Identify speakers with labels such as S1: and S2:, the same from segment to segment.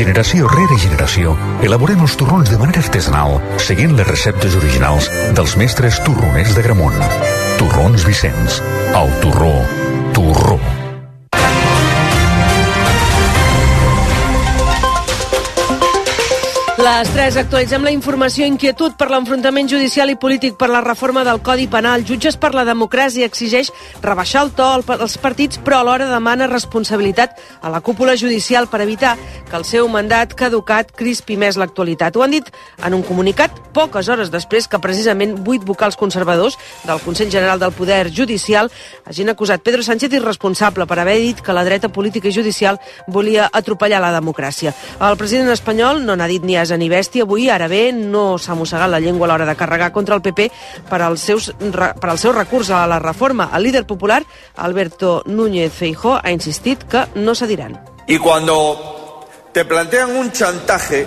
S1: Generació rere generació, elaborem els torrons de manera artesanal, seguint les receptes originals dels mestres torroners de Gramunt. Torrons Vicenç. El torró.
S2: Les 3 actualitzem la informació. Inquietud per l'enfrontament judicial i polític per la reforma del Codi Penal. Jutges per la democràcia exigeix rebaixar el to als partits, però alhora demana responsabilitat a la cúpula judicial per evitar que el seu mandat caducat crispi més l'actualitat. Ho han dit en un comunicat poques hores després que precisament vuit vocals conservadors del Consell General del Poder Judicial hagin acusat Pedro Sánchez irresponsable per haver dit que la dreta política i judicial volia atropellar la democràcia. El president espanyol no n'ha dit ni asa ni bèstia. Avui, ara bé, no s'ha mossegat la llengua a l'hora de carregar contra el PP per al, seus, per al seu recurs a la reforma. El líder popular, Alberto Núñez Feijó, ha insistit que no cediran.
S3: Y cuando te plantean un chantaje,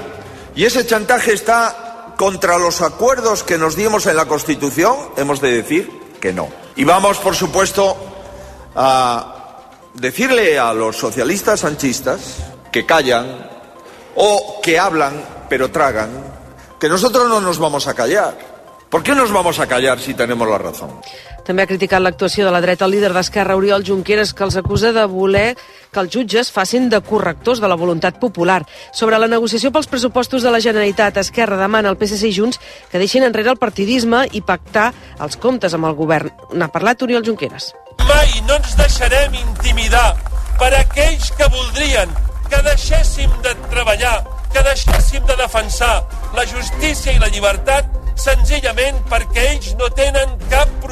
S3: y ese chantaje está contra los acuerdos que nos dimos en la Constitución, hemos de decir que no. Y vamos, por supuesto, a decirle a los socialistas sanchistas que callan o que hablan pero tragan, que nosotros no nos vamos a callar. ¿Por qué nos vamos a callar si tenemos la razón?
S2: També ha criticat l'actuació de la dreta el líder d'Esquerra, Oriol Junqueras, que els acusa de voler que els jutges facin de correctors de la voluntat popular. Sobre la negociació pels pressupostos de la Generalitat, Esquerra demana al PSC i Junts que deixin enrere el partidisme i pactar els comptes amb el govern. N'ha parlat Oriol Junqueras.
S4: Mai no ens deixarem intimidar per aquells que voldrien que deixéssim de treballar, que deixéssim de defensar la justícia i la llibertat senzillament perquè ells no tenen cap.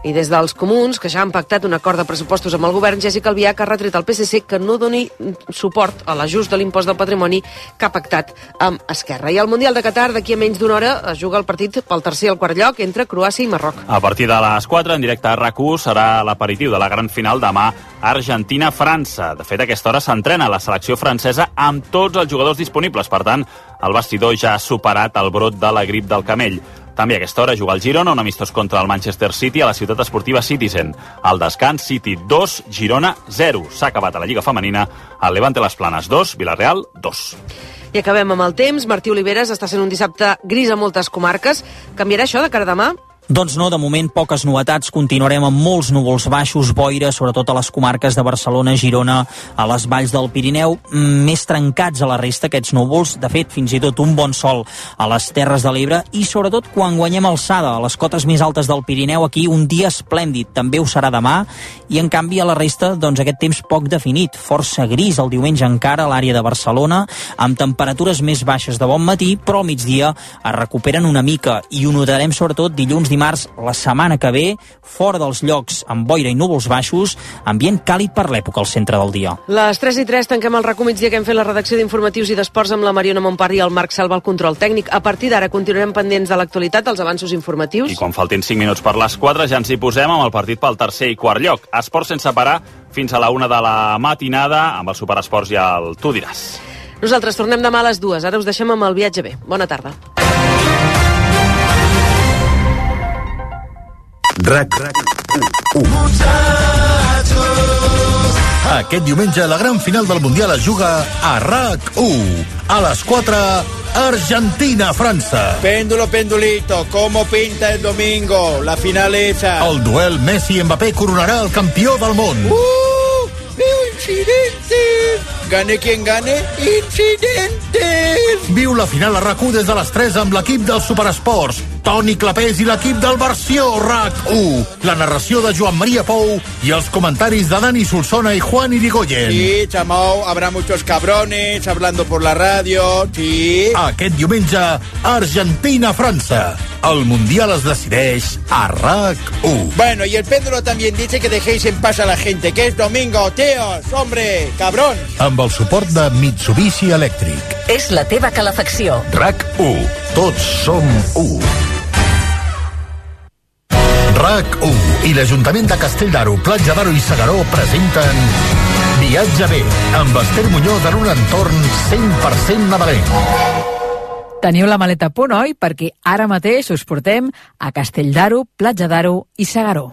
S2: I des dels comuns, que ja han pactat un acord de pressupostos amb el govern, Jessica Albiach ha retret al PSC que no doni suport a l'ajust de l'impost del patrimoni que ha pactat amb Esquerra. I al Mundial de Qatar, d'aquí a menys d'una hora, es juga el partit pel tercer i el quart lloc entre Croàcia i Marroc.
S5: A partir de les 4, en directe a rac serà l'aperitiu de la gran final demà Argentina-França. De fet, a aquesta hora s'entrena la selecció francesa amb tots els jugadors disponibles. Per tant, el vestidor ja ha superat el brot de la grip del camell. També a aquesta hora juga el Girona, un amistós contra el Manchester City a la ciutat esportiva Citizen. Al descans, City 2, Girona 0. S'ha acabat a la Lliga Femenina, el Levante Les Planes 2, Villarreal 2.
S2: I acabem amb el temps. Martí Oliveres està sent un dissabte gris a moltes comarques. Canviarà això de cara demà?
S6: Doncs no, de moment poques novetats. Continuarem amb molts núvols baixos, boira, sobretot a les comarques de Barcelona, Girona, a les valls del Pirineu, més trencats a la resta aquests núvols. De fet, fins i tot un bon sol a les Terres de l'Ebre i sobretot quan guanyem alçada a les cotes més altes del Pirineu, aquí un dia esplèndid. També ho serà demà i en canvi a la resta doncs aquest temps poc definit, força gris el diumenge encara a l'àrea de Barcelona, amb temperatures més baixes de bon matí, però al migdia es recuperen una mica i ho notarem sobretot dilluns, dimarts dimarts la setmana que ve, fora dels llocs amb boira i núvols baixos, ambient càlid per l'època al centre del dia.
S2: Les 3 i 3 tanquem el migdia que hem fet la redacció d'informatius i d'esports amb la Mariona Montparri i el Marc Salva al control tècnic. A partir d'ara continuarem pendents de l'actualitat, els avanços informatius.
S5: I quan faltin 5 minuts per les 4 ja ens hi posem amb el partit pel tercer i quart lloc. Esports sense parar fins a la una de la matinada amb el Superesports i el Tu diràs.
S2: Nosaltres tornem demà a les dues. Ara us deixem amb el viatge bé. Bona tarda.
S7: RAC, RAC 1. Aquest diumenge la gran final del Mundial es juga a RAC 1. A les 4, Argentina-França.
S8: Péndulo, pendulito, ¿cómo pinta el domingo? La final esa.
S7: El duel Messi-Mbappé coronarà el campió del món.
S8: ¡Uh! ¡Veo incidentes! Gane quien gane, incidentes!
S7: Viu la final a RAC1 des de les 3 amb l'equip dels Superesports. Toni Clapés i l'equip del Versió RAC1. La narració de Joan Maria Pou i els comentaris de Dani Solsona i Juan Irigoyen.
S8: Sí, Chamao, habrá muchos cabrones hablando por la radio, sí.
S7: Aquest diumenge, Argentina-França. El Mundial es decideix a RAC1.
S8: Bueno, y el péndulo también dice que dejéis en paz a la gente, que es domingo, tíos, hombre, cabrón.
S7: Amb el suport de Mitsubishi Electric.
S9: És la teva calefacció.
S7: RAC1. Tots som 1. RAC1 i l'Ajuntament de Castell d'Aro, Platja d'Aro i Segaró presenten Viatge bé, amb Esther Muñoz en un entorn 100% nadalenc.
S10: Teniu la maleta a punt, oi? Perquè ara mateix us portem a Castell d'Aro, Platja d'Aro i Segaró.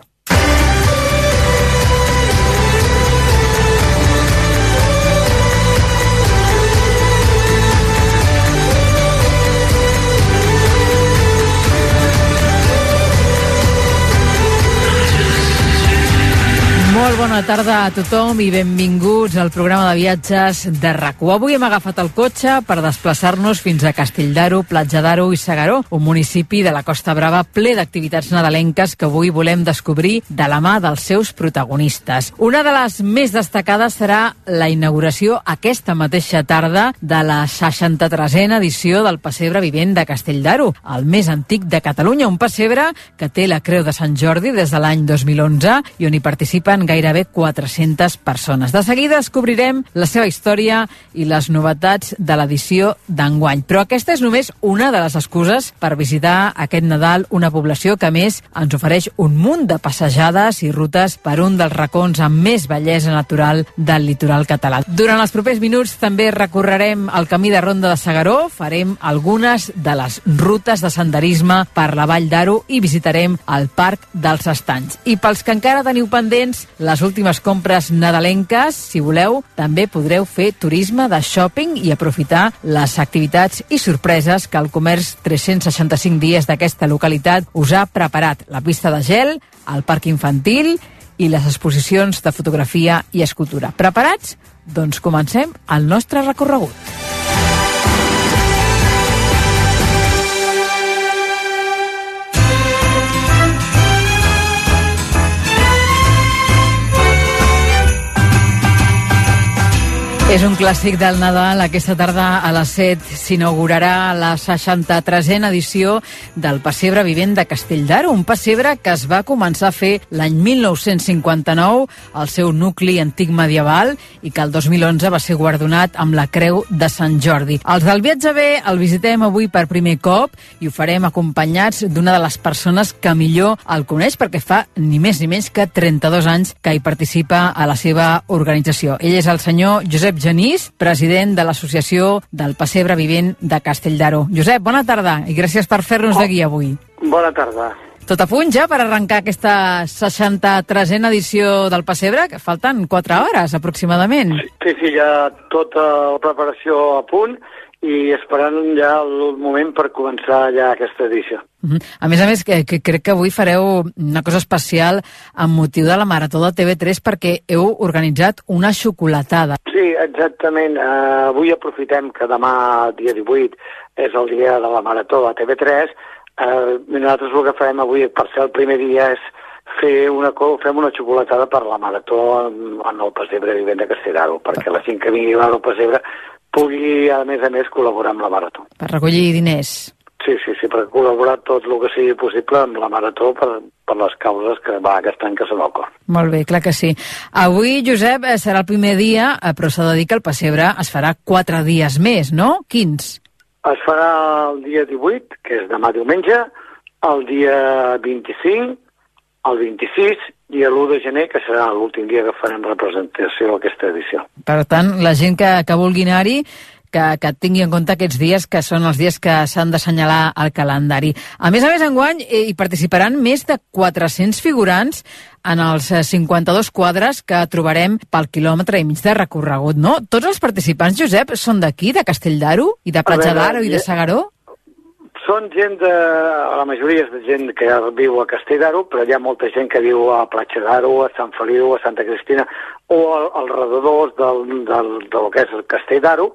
S10: Bona tarda a tothom i benvinguts al programa de viatges de rac Avui hem agafat el cotxe per desplaçar-nos fins a Castelldaro, Platja d'Aro i Segaró, un municipi de la Costa Brava ple d'activitats nadalenques que avui volem descobrir de la mà dels seus protagonistes. Una de les més destacades serà la inauguració aquesta mateixa tarda de la 63a edició del Passebre Vivent de Castelldaro, el més antic de Catalunya, un pessebre que té la Creu de Sant Jordi des de l'any 2011 i on hi participen gairebé 400 persones. De seguida descobrirem la seva història i les novetats de l'edició d'enguany. Però aquesta és només una de les excuses per visitar aquest Nadal una població que, més, ens ofereix un munt de passejades i rutes per un dels racons amb més bellesa natural del litoral català. Durant els propers minuts també recorrerem el camí de Ronda de Segaró, farem algunes de les rutes de senderisme per la Vall d'Aro i visitarem el Parc dels Estanys. I pels que encara teniu pendents les últimes compres nadalenques, si voleu, també podreu fer turisme de shopping i aprofitar les activitats i sorpreses que el comerç 365 dies d'aquesta localitat us ha preparat. La pista de gel, el parc infantil i les exposicions de fotografia i escultura. Preparats? Doncs comencem el nostre recorregut. És un clàssic del Nadal. Aquesta tarda a les 7 s'inaugurarà la 63a edició del Passebre Vivent de Castelldaro, un pessebre que es va començar a fer l'any 1959 al seu nucli antic medieval i que el 2011 va ser guardonat amb la Creu de Sant Jordi. Els del viatge B el visitem avui per primer cop i ho farem acompanyats d'una de les persones que millor el coneix perquè fa ni més ni menys que 32 anys que hi participa a la seva organització. Ell és el senyor Josep Genís, president de l'Associació del Passebre Vivent de Castelldaro. Josep, bona tarda i gràcies per fer-nos oh. de guia avui.
S11: Bona tarda.
S10: Tot a punt ja per arrencar aquesta 63a edició del Passebre, que falten 4 hores aproximadament.
S11: Sí, sí, ja tota la preparació a punt i esperant ja el moment per començar ja aquesta edició.
S10: Uh -huh. A més a més, que, que crec que avui fareu una cosa especial amb motiu de la Marató de TV3 perquè heu organitzat una xocolatada.
S11: Sí, exactament. Uh, avui aprofitem que demà, dia 18, és el dia de la Marató de TV3. Uh, nosaltres el que farem avui, per ser el primer dia, és fer una, fem una xocolatada per la Marató en, en el Pessebre Vivent de Castellaro, perquè la gent que vingui al Pessebre pugui, a més a més, col·laborar amb la Marató.
S10: Per recollir diners.
S11: Sí, sí, sí, per col·laborar tot el que sigui possible amb la Marató per, per les causes que va aquest any que se m'ocorre.
S10: Molt bé, clar que sí. Avui, Josep, eh, serà el primer dia, eh, però s'ha de dir que el pessebre es farà quatre dies més, no? Quins?
S11: Es farà el dia 18, que és demà diumenge, el dia 25, el 26 i l'1 de gener, que serà l'últim dia que farem representació d'aquesta edició.
S10: Per tant, la gent que, que vulgui anar-hi que, que tingui en compte aquests dies que són els dies que s'han d'assenyalar al calendari. A més a més, enguany eh, hi participaran més de 400 figurants en els 52 quadres que trobarem pel quilòmetre i mig de recorregut, no? Tots els participants, Josep, són d'aquí, de Castelldaro i de Platja d'Aro i de Segaró?
S11: Són gent de... La majoria és de gent que viu a Castelldaro, però hi ha molta gent que viu a Platja d'Aro, a Sant Feliu, a Santa Cristina, o als redadors del, del, del que és el Castelldaro,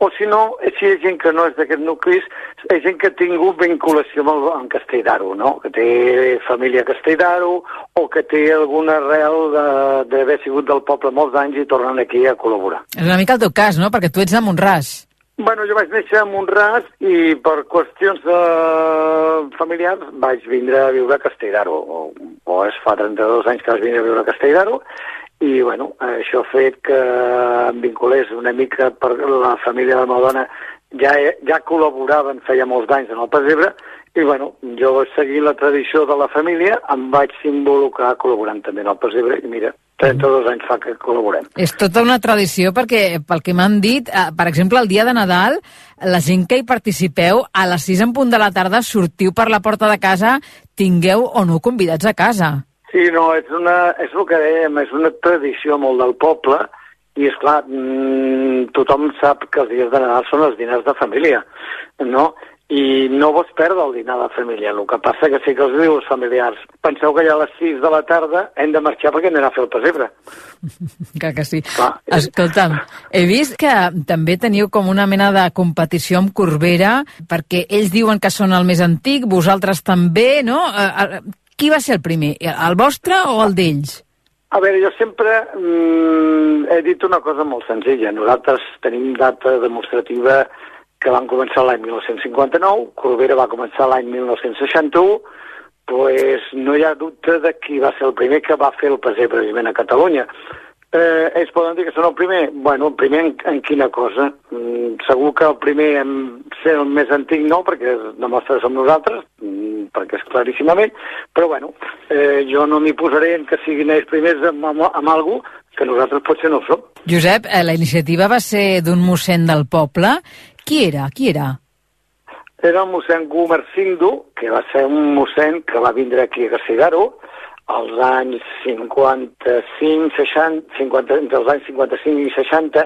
S11: o si no, si hi ha gent que no és d'aquest nuclis, hi gent que ha tingut vinculació amb, el, amb Castelldaro, no? que té família a Castelldaro o que té alguna arrel d'haver sigut del poble molts anys i tornen aquí a col·laborar.
S10: És una mica el teu cas, no? Perquè tu ets de Montràs.
S11: Bueno, jo vaig néixer a Montràs i per qüestions de... familiars vaig vindre a viure a Castelldaro. O, o és fa 32 anys que vaig vindre a viure a Castelldaro i bueno, això ha fet que em vinculés una mica per la família de la meva dona ja, ja col·laboraven feia molts anys en el Pesebre i bueno, jo seguint la tradició de la família em vaig involucrar col·laborant també en el Pesebre i mira, 32 anys fa que col·laborem.
S10: És tota una tradició perquè, pel que m'han dit, eh, per exemple, el dia de Nadal, la gent que hi participeu, a les 6 en punt de la tarda sortiu per la porta de casa, tingueu o no convidats a casa.
S11: Sí, no, és, una, és el que dèiem, és una tradició molt del poble, i és clar, mmm, tothom sap que els dies de Nadal són els diners de família, no? I no vos perdre el dinar de família. El que passa que sí que els diu els familiars, penseu que ja a les 6 de la tarda hem de marxar perquè anem a fer el pessebre.
S10: Clar que sí.
S11: Clar,
S10: Escolta'm, he vist que també teniu com una mena de competició amb Corbera, perquè ells diuen que són el més antic, vosaltres també, no? Eh, eh, Qui va ser el primer? El vostre o el d'ells?
S11: A veure, jo sempre mm, he dit una cosa molt senzilla. Nosaltres tenim data demostrativa que van començar l'any 1959, Corbera va començar l'any 1961, pues no hi ha dubte de qui va ser el primer que va fer el pessebre vivent a Catalunya. Eh, ells poden dir que són el primer? Bueno, el primer en, en quina cosa? Mm, segur que el primer en ser el més antic no, perquè demostra que som nosaltres, mm, perquè és claríssimament, però bueno, eh, jo no m'hi posaré en que siguin ells primers amb, amb, amb alguna que nosaltres potser no ho som.
S10: Josep, eh, la iniciativa va ser d'un mossèn del poble. Qui era? Qui era?
S11: Era el mossèn Gumercindo, que va ser un mossèn que va vindre aquí a Garcigaro als anys 55, 60, 50, entre els anys 55 i 60.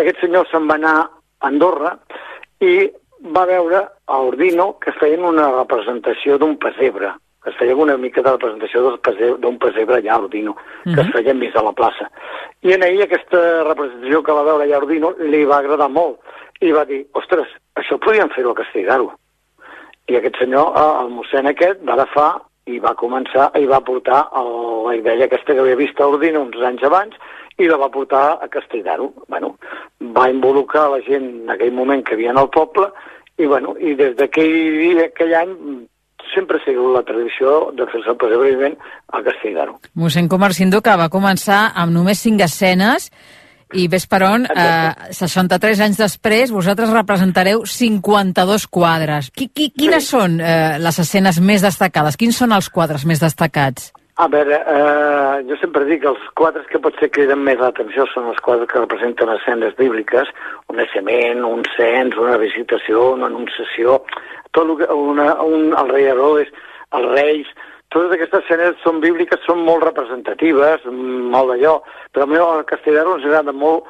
S11: Aquest senyor se'n va anar a Andorra i va veure a Ordino que feien una representació d'un pessebre, que es feia una mica de representació pessebre- d'un pessebre allà a Ordino, que es
S12: Mhm.
S11: feia enmig de la plaça. I en ell aquesta representació que va veure allà a Ordino li va agradar molt i va dir, ostres, això podríem fer-ho a Castigar-ho. I aquest senyor, eh, el mossèn aquest, va agafar i va començar i va portar el, la idea aquesta que havia vist a Ordino uns anys abans i la va portar a Castelldaro. Bueno, va involucrar la gent en aquell moment que havia al poble i, bueno, i des d'aquell dia, aquell any, sempre ha sigut la tradició de fer-se el pessebre vivent a Castelldaro.
S10: Mossèn Comercindo, que va començar amb només cinc escenes i ves per on, eh, 63 anys després, vosaltres representareu 52 quadres. Qui, qui, quines són eh, les escenes més destacades? Quins són els quadres més destacats?
S11: A veure, eh, jo sempre dic que els quadres que potser criden més l'atenció són els quadres que representen escenes bíbliques, un naixement, un cens, una visitació, una anunciació, tot el que, una, un, el rei Herodes, els reis, totes aquestes escenes són bíbliques, són molt representatives, molt d'allò, però a mi a Castelldaro ens agrada molt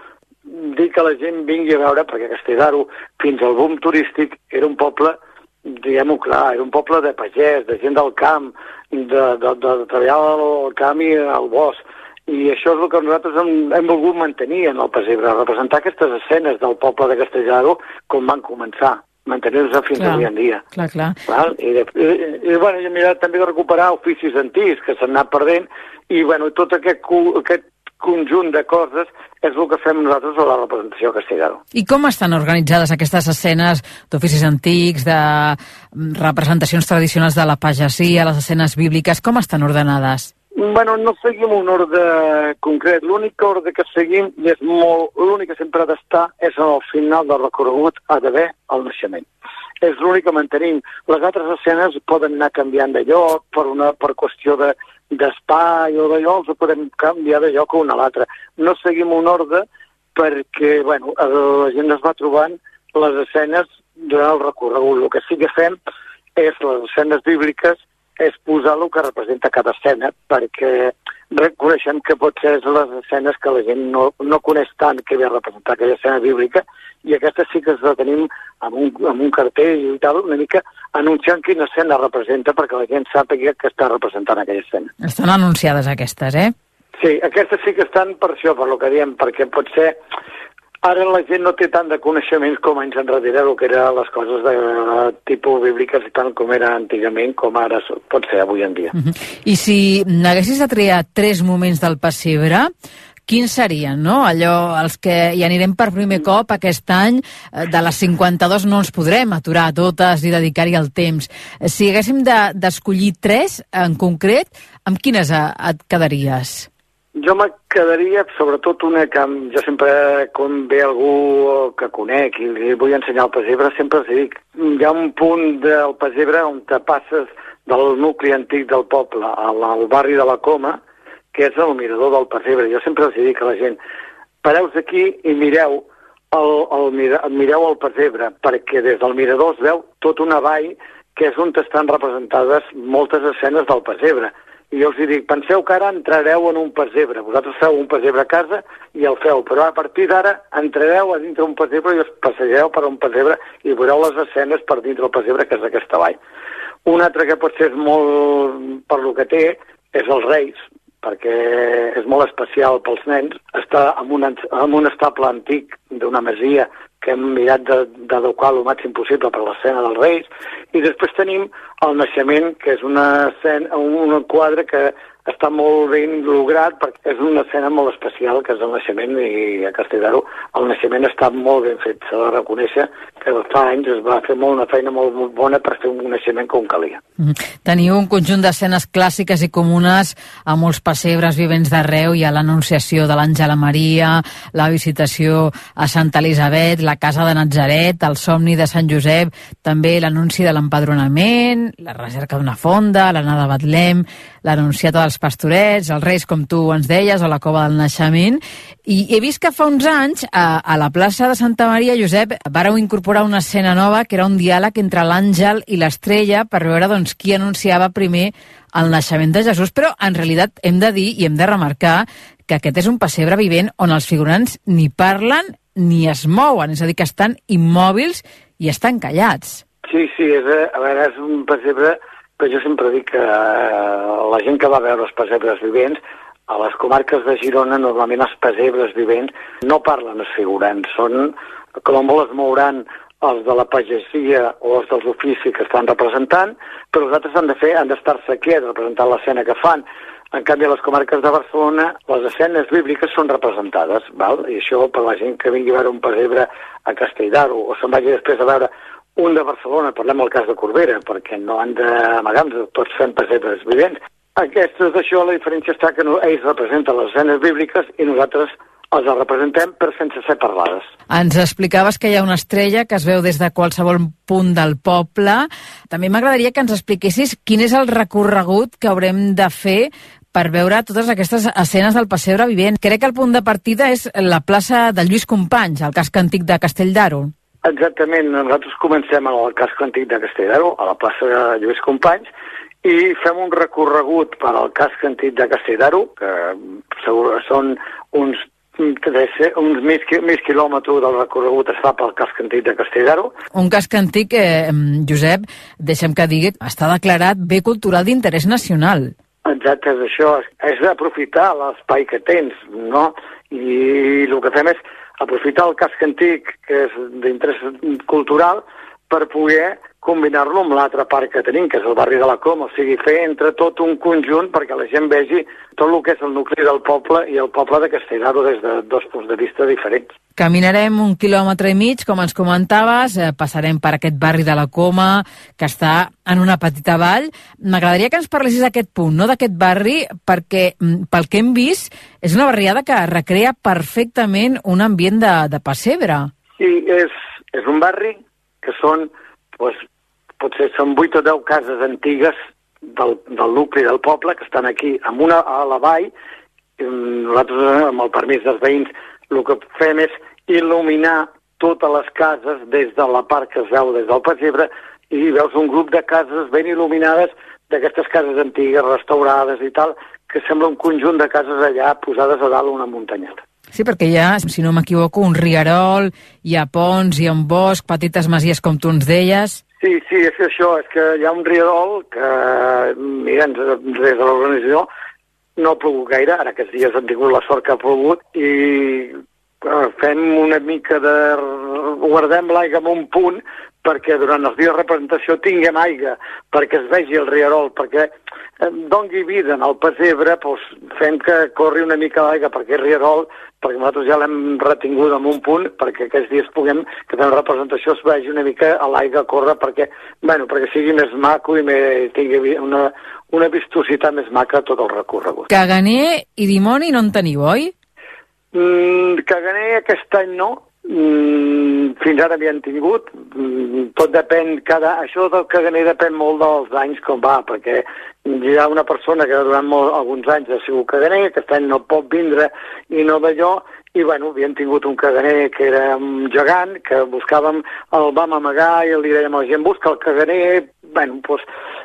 S11: dir que la gent vingui a veure, perquè Castelldaro, fins al boom turístic, era un poble diguem-ho clar, era un poble de pagès, de gent del camp, de, de, de, de treballar al camp i al bosc. I això és el que nosaltres hem, hem volgut mantenir en el pessebre, representar aquestes escenes del poble de Castellaro com van començar, mantenir-se fins
S10: Clar.
S11: avui en dia.
S10: Clar, clar.
S11: Val? I, de, i, i, bueno, i hem mirat també de recuperar oficis antics que s'han anat perdent i bueno, tot aquest, aquest conjunt de coses és el que fem nosaltres a la representació a Castellaro.
S10: I com estan organitzades aquestes escenes d'oficis antics, de mm, representacions tradicionals de la pagesia, les escenes bíbliques, com estan ordenades?
S11: Bueno, no seguim un ordre concret. L'únic ordre que seguim, i és molt, l'únic que sempre ha d'estar, és al final del recorregut ha d'haver el naixement. És l'únic que mantenim. Les altres escenes poden anar canviant de lloc per, una, per qüestió de d'espai o d'allò, els podem canviar de lloc una a l'altre. No seguim un ordre perquè, bueno, la gent es va trobant les escenes durant el recorregut. El que sí que fem és les escenes bíbliques és posar el que representa cada escena, perquè reconeixem que potser és les escenes que la gent no, no coneix tant que ve a representar aquella escena bíblica, i aquesta sí que la tenim amb un, amb un cartell i tal, una mica anunciant quina escena representa perquè la gent sàpiga que està representant aquella escena.
S10: Estan anunciades aquestes, eh?
S11: Sí, aquestes sí que estan per això, per lo que diem, perquè potser ara la gent no té tant de coneixements com anys enrere el que eren les coses de tipus bíbliques i tant com era antigament, com ara pot ser avui en dia.
S10: Mhm. I si n'haguessis de triar tres moments del pessebre, quins serien, no? Allò, els que hi anirem per primer cop aquest any, eh, de les 52 no ens podrem aturar totes i dedicar-hi el temps. Eh, Si haguéssim de- d'escollir tres en concret, amb quines eh, et quedaries?
S11: Jo me quedaria, sobretot, una que jo sempre, quan ve algú que conec i li vull ensenyar el pessebre, sempre els dic, hi ha un punt del pessebre on te passes del nucli antic del poble al, al barri de la Coma, que és el mirador del pessebre. Jo sempre els dic a la gent, pareu aquí i mireu el, el, mireu el pessebre, perquè des del mirador es veu tota una vall que és on estan representades moltes escenes del pessebre. I jo els dic, penseu que ara entrareu en un pessebre. Vosaltres feu un pessebre a casa i el feu, però a partir d'ara entrareu a dintre un pessebre i us passegeu per un pessebre i veureu les escenes per dintre el pessebre, que és aquesta vall. Un altre que pot ser molt per lo que té és els Reis, perquè és molt especial pels nens. Està en un, en un estable antic d'una masia que hem mirat d'adequar el màxim possible per l'escena dels Reis, i després tenim el naixement, que és una escena, un quadre que està molt ben lograt perquè és una escena molt especial que és el naixement i a Castelldaro el naixement està molt ben fet s'ha de reconèixer que fa anys es va fer molt una feina molt, bona per fer un naixement com calia
S10: -hmm. Teniu un conjunt d'escenes clàssiques i comunes a molts pessebres vivents d'arreu hi ha l'anunciació de l'Àngela Maria la visitació a Santa Elisabet la casa de Nazaret el somni de Sant Josep també l'anunci de l'empadronament la recerca d'una fonda l'anada de Betlem l'anunciat dels pastorets, els reis, com tu ens deies, o la cova del naixement, i he vist que fa uns anys, a, a la plaça de Santa Maria, Josep, vareu incorporar una escena nova que era un diàleg entre l'àngel i l'estrella per veure doncs, qui anunciava primer el naixement de Jesús, però en realitat hem de dir i hem de remarcar que aquest és un pessebre vivent on els figurants ni parlen ni es mouen, és a dir, que estan immòbils i estan callats.
S11: Sí, sí, és, a veure, és un pessebre però jo sempre dic que eh, la gent que va veure els pessebres vivents, a les comarques de Girona, normalment els pessebres vivents no parlen els figurants, són, com a molt es mouran els de la pagesia o els dels oficis que estan representant, però els altres han de fer, han d'estar-se quiets representant l'escena que fan. En canvi, a les comarques de Barcelona, les escenes bíbliques són representades, val? i això per la gent que vingui a veure un pessebre a Castelldaro o se'n vagi després a veure un de Barcelona, parlem del cas de Corbera, perquè no han d'amagar-nos, tots fem pessebres vivents. Aquestes d'això, la diferència està que no, ells representen les escenes bíbliques i nosaltres els representem per sense ser parlades.
S10: Ens explicaves que hi ha una estrella que es veu des de qualsevol punt del poble. També m'agradaria que ens expliquessis quin és el recorregut que haurem de fer per veure totes aquestes escenes del pessebre vivent. Crec que el punt de partida és la plaça de Lluís Companys, al casc antic de Castelldaro.
S11: Exactament, nosaltres comencem al casc antic de Castelldaro, a la plaça de Lluís Companys, i fem un recorregut per al casc antic de Castelldaro, que segur, són uns uns mig, mig quilòmetres del recorregut es fa pel casc antic de Castelldaro.
S10: Un casc antic, eh, Josep, deixem que digui, està declarat bé cultural d'interès nacional.
S11: Exacte, és això, és d'aprofitar l'espai que tens, no? I el que fem és aprofitar el casc antic, que és d'interès cultural, per poder combinar-lo amb l'altre parc que tenim, que és el barri de la Com, o sigui, fer entre tot un conjunt perquè la gent vegi tot el que és el nucli del poble i el poble de Castellaro des de dos punts de vista diferents.
S10: Caminarem un quilòmetre i mig, com ens comentaves, eh, passarem per aquest barri de la Coma, que està en una petita vall. M'agradaria que ens parlessis d'aquest punt, no d'aquest barri, perquè mm, pel que hem vist és una barriada que recrea perfectament un ambient de, de pessebre.
S11: Sí, és, és un barri que són doncs, potser són 8 o 10 cases antigues del, del nucli del poble que estan aquí amb una a la vall. Nosaltres, amb el permís dels veïns, el que fem és il·luminar totes les cases des de la part que es veu des del pessebre i veus un grup de cases ben il·luminades d'aquestes cases antigues, restaurades i tal, que sembla un conjunt de cases allà posades a dalt una muntanyada.
S10: Sí, perquè hi ha, si no m'equivoco, un riarol, hi ha ponts, hi ha un bosc, petites masies, com tu ens deies.
S11: Sí, sí, és això, és que hi ha un riarol que, mira, des de l'organització no ha plogut gaire, ara aquests dies han tingut la sort que ha plogut, i eh, fem una mica de... guardem l'aigua en un punt perquè durant els dies de representació tinguem aigua, perquè es vegi el riarol, perquè eh, dongui vida al pessebre, doncs fem que corri una mica l'aigua perquè el riarol, perquè nosaltres ja l'hem retingut en un punt, perquè aquests dies puguem, que fem representació, es vegi una mica a l'aigua córrer, perquè, bueno, perquè sigui més maco i més, tingui una, una vistositat més maca tot el recorregut.
S10: Caganer i dimoni no en teniu, oi?
S11: Mm, caganer aquest any no, fins ara havien tingut, mm, tot depèn, cada, això del caganer depèn molt dels anys com va, perquè hi ha una persona que durant molt, alguns anys ha sigut caganer, aquest any no pot vindre i no d'allò, i bueno, havien tingut un caganer que era un gegant, que buscàvem, el vam amagar i li dèiem a la gent, busca el caganer, bueno, doncs,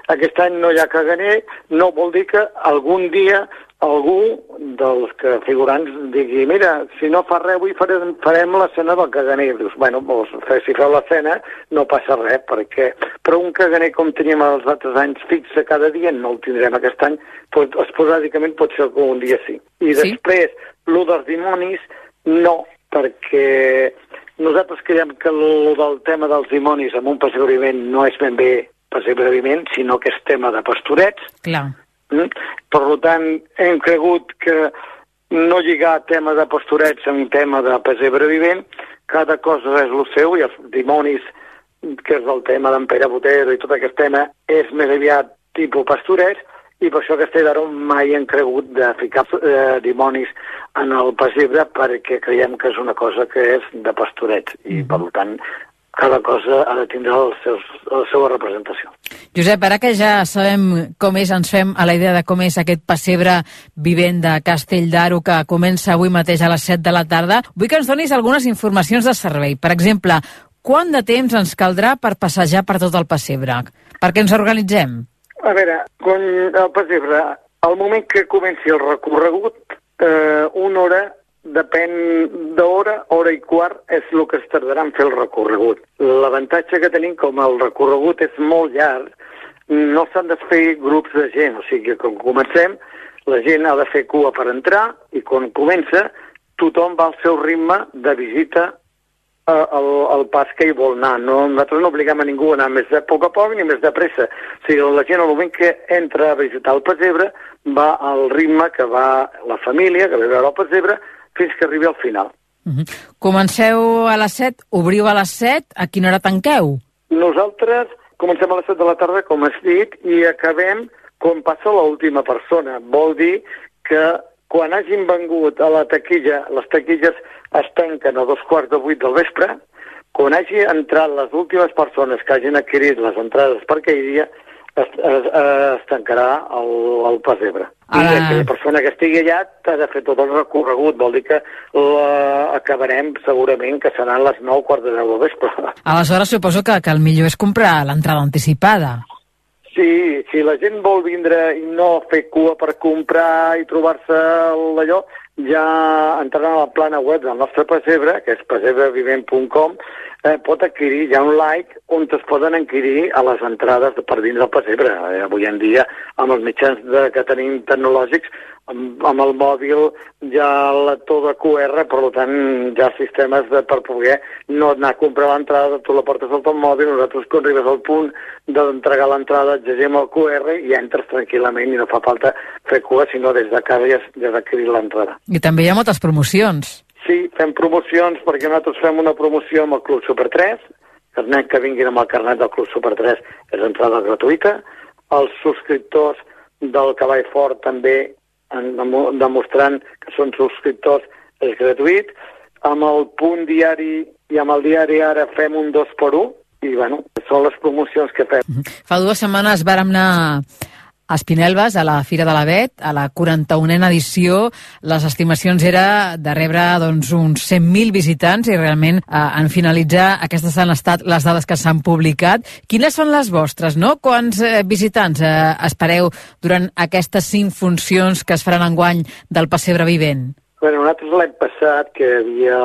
S11: aquest any no hi ha caganer, no vol dir que algun dia algú dels que figurants digui mira, si no fa res avui farem, farem l'escena del caganer. Dius, bueno, doncs, si feu l'escena no passa res, perquè... Però un caganer com teníem els altres anys fixa cada dia, no el tindrem aquest any, pot, esporàdicament pot ser que un dia sí. I sí? després, el dels dimonis, no, perquè nosaltres creiem que el del tema dels dimonis amb un passebriment no és ben bé passebriment, sinó que és tema de pastorets.
S10: Clar?
S11: Per tant, hem cregut que no lligar tema de pastorets amb tema de pesebre vivent, cada cosa és el seu i els dimonis, que és el tema d'en Pere Botero i tot aquest tema, és més aviat tipus pastorets, i per això que d'ara mai hem cregut de ficar eh, dimonis en el pessebre perquè creiem que és una cosa que és de pastorets i, mm -hmm. per tant, cada cosa ha de tindre el seus, la seva representació.
S10: Josep, ara que ja sabem com és, ens fem a la idea de com és aquest pessebre vivent de Castell d'Aro que comença avui mateix a les 7 de la tarda, vull que ens donis algunes informacions de servei. Per exemple, quant de temps ens caldrà per passejar per tot el pessebre? Perquè ens organitzem?
S11: A veure, quan el pessebre, al moment que comenci el recorregut, eh, una hora depèn d'hora, hora i quart és el que es tardarà en fer el recorregut. L'avantatge que tenim, com el recorregut és molt llarg, no s'han de fer grups de gent, o sigui que quan comencem la gent ha de fer cua per entrar i quan comença tothom va al seu ritme de visita al, al pas que hi vol anar. No, nosaltres no obliguem a ningú a anar més de poc a poc ni més de pressa. O sigui, la gent al moment que entra a visitar el pessebre va al ritme que va la família, que ve a veure el pessebre, fins que arribi al final.
S10: Uh -huh. Comenceu a les 7, obriu a les 7, a quina hora tanqueu?
S11: Nosaltres comencem a les 7 de la tarda, com has dit, i acabem quan passa l'última persona. Vol dir que quan hagin vengut a la taquilla, les taquilles es tanquen a dos quarts de vuit del vespre, quan hagi entrat les últimes persones que hagin adquirit les entrades per aquell dia, es, es, es tancarà el, el pessebre. I ah. aquella persona que estigui allà ha de fer tot el recorregut, vol dir que la acabarem segurament que seran les 9 quarts de 10 del vespre.
S10: Aleshores suposo que, que el millor és comprar l'entrada anticipada.
S11: Sí, si la gent vol vindre i no fer cua per comprar i trobar-se allò, ja entraran a la plana web del nostre pessebre, que és pessebrevivent.com, eh, pot adquirir, hi ha un like on es poden adquirir a les entrades de, per dins del pessebre. Eh, avui en dia, amb els mitjans de, que tenim tecnològics, amb, amb el mòbil ja lector de QR, per tant, hi ha sistemes de, per poder no anar a comprar l'entrada, tu la portes al teu mòbil, nosaltres quan arribes al punt d'entregar l'entrada, llegim el QR i entres tranquil·lament i no fa falta fer cua, sinó des de casa ja, ja d'adquirir l'entrada.
S10: I també hi ha moltes promocions.
S11: Sí, fem promocions perquè nosaltres fem una promoció amb el Club Super 3, carnet que vinguin amb el carnet del Club Super 3 és entrada gratuïta, els subscriptors del Cavall Fort també en, demostrant que són subscriptors és gratuït, amb el punt diari i amb el diari ara fem un 2 per 1 i bueno, són les promocions que fem.
S10: Fa dues setmanes vàrem anar Espinelves, a la Fira de l'Avet, a la 41a edició, les estimacions era de rebre doncs, uns 100.000 visitants i realment eh, en finalitzar aquestes han estat les dades que s'han publicat. Quines són les vostres, no? Quants eh, visitants eh, espereu durant aquestes cinc funcions que es faran enguany del Passebre Vivent?
S11: Bueno, nosaltres l'any passat, que hi havia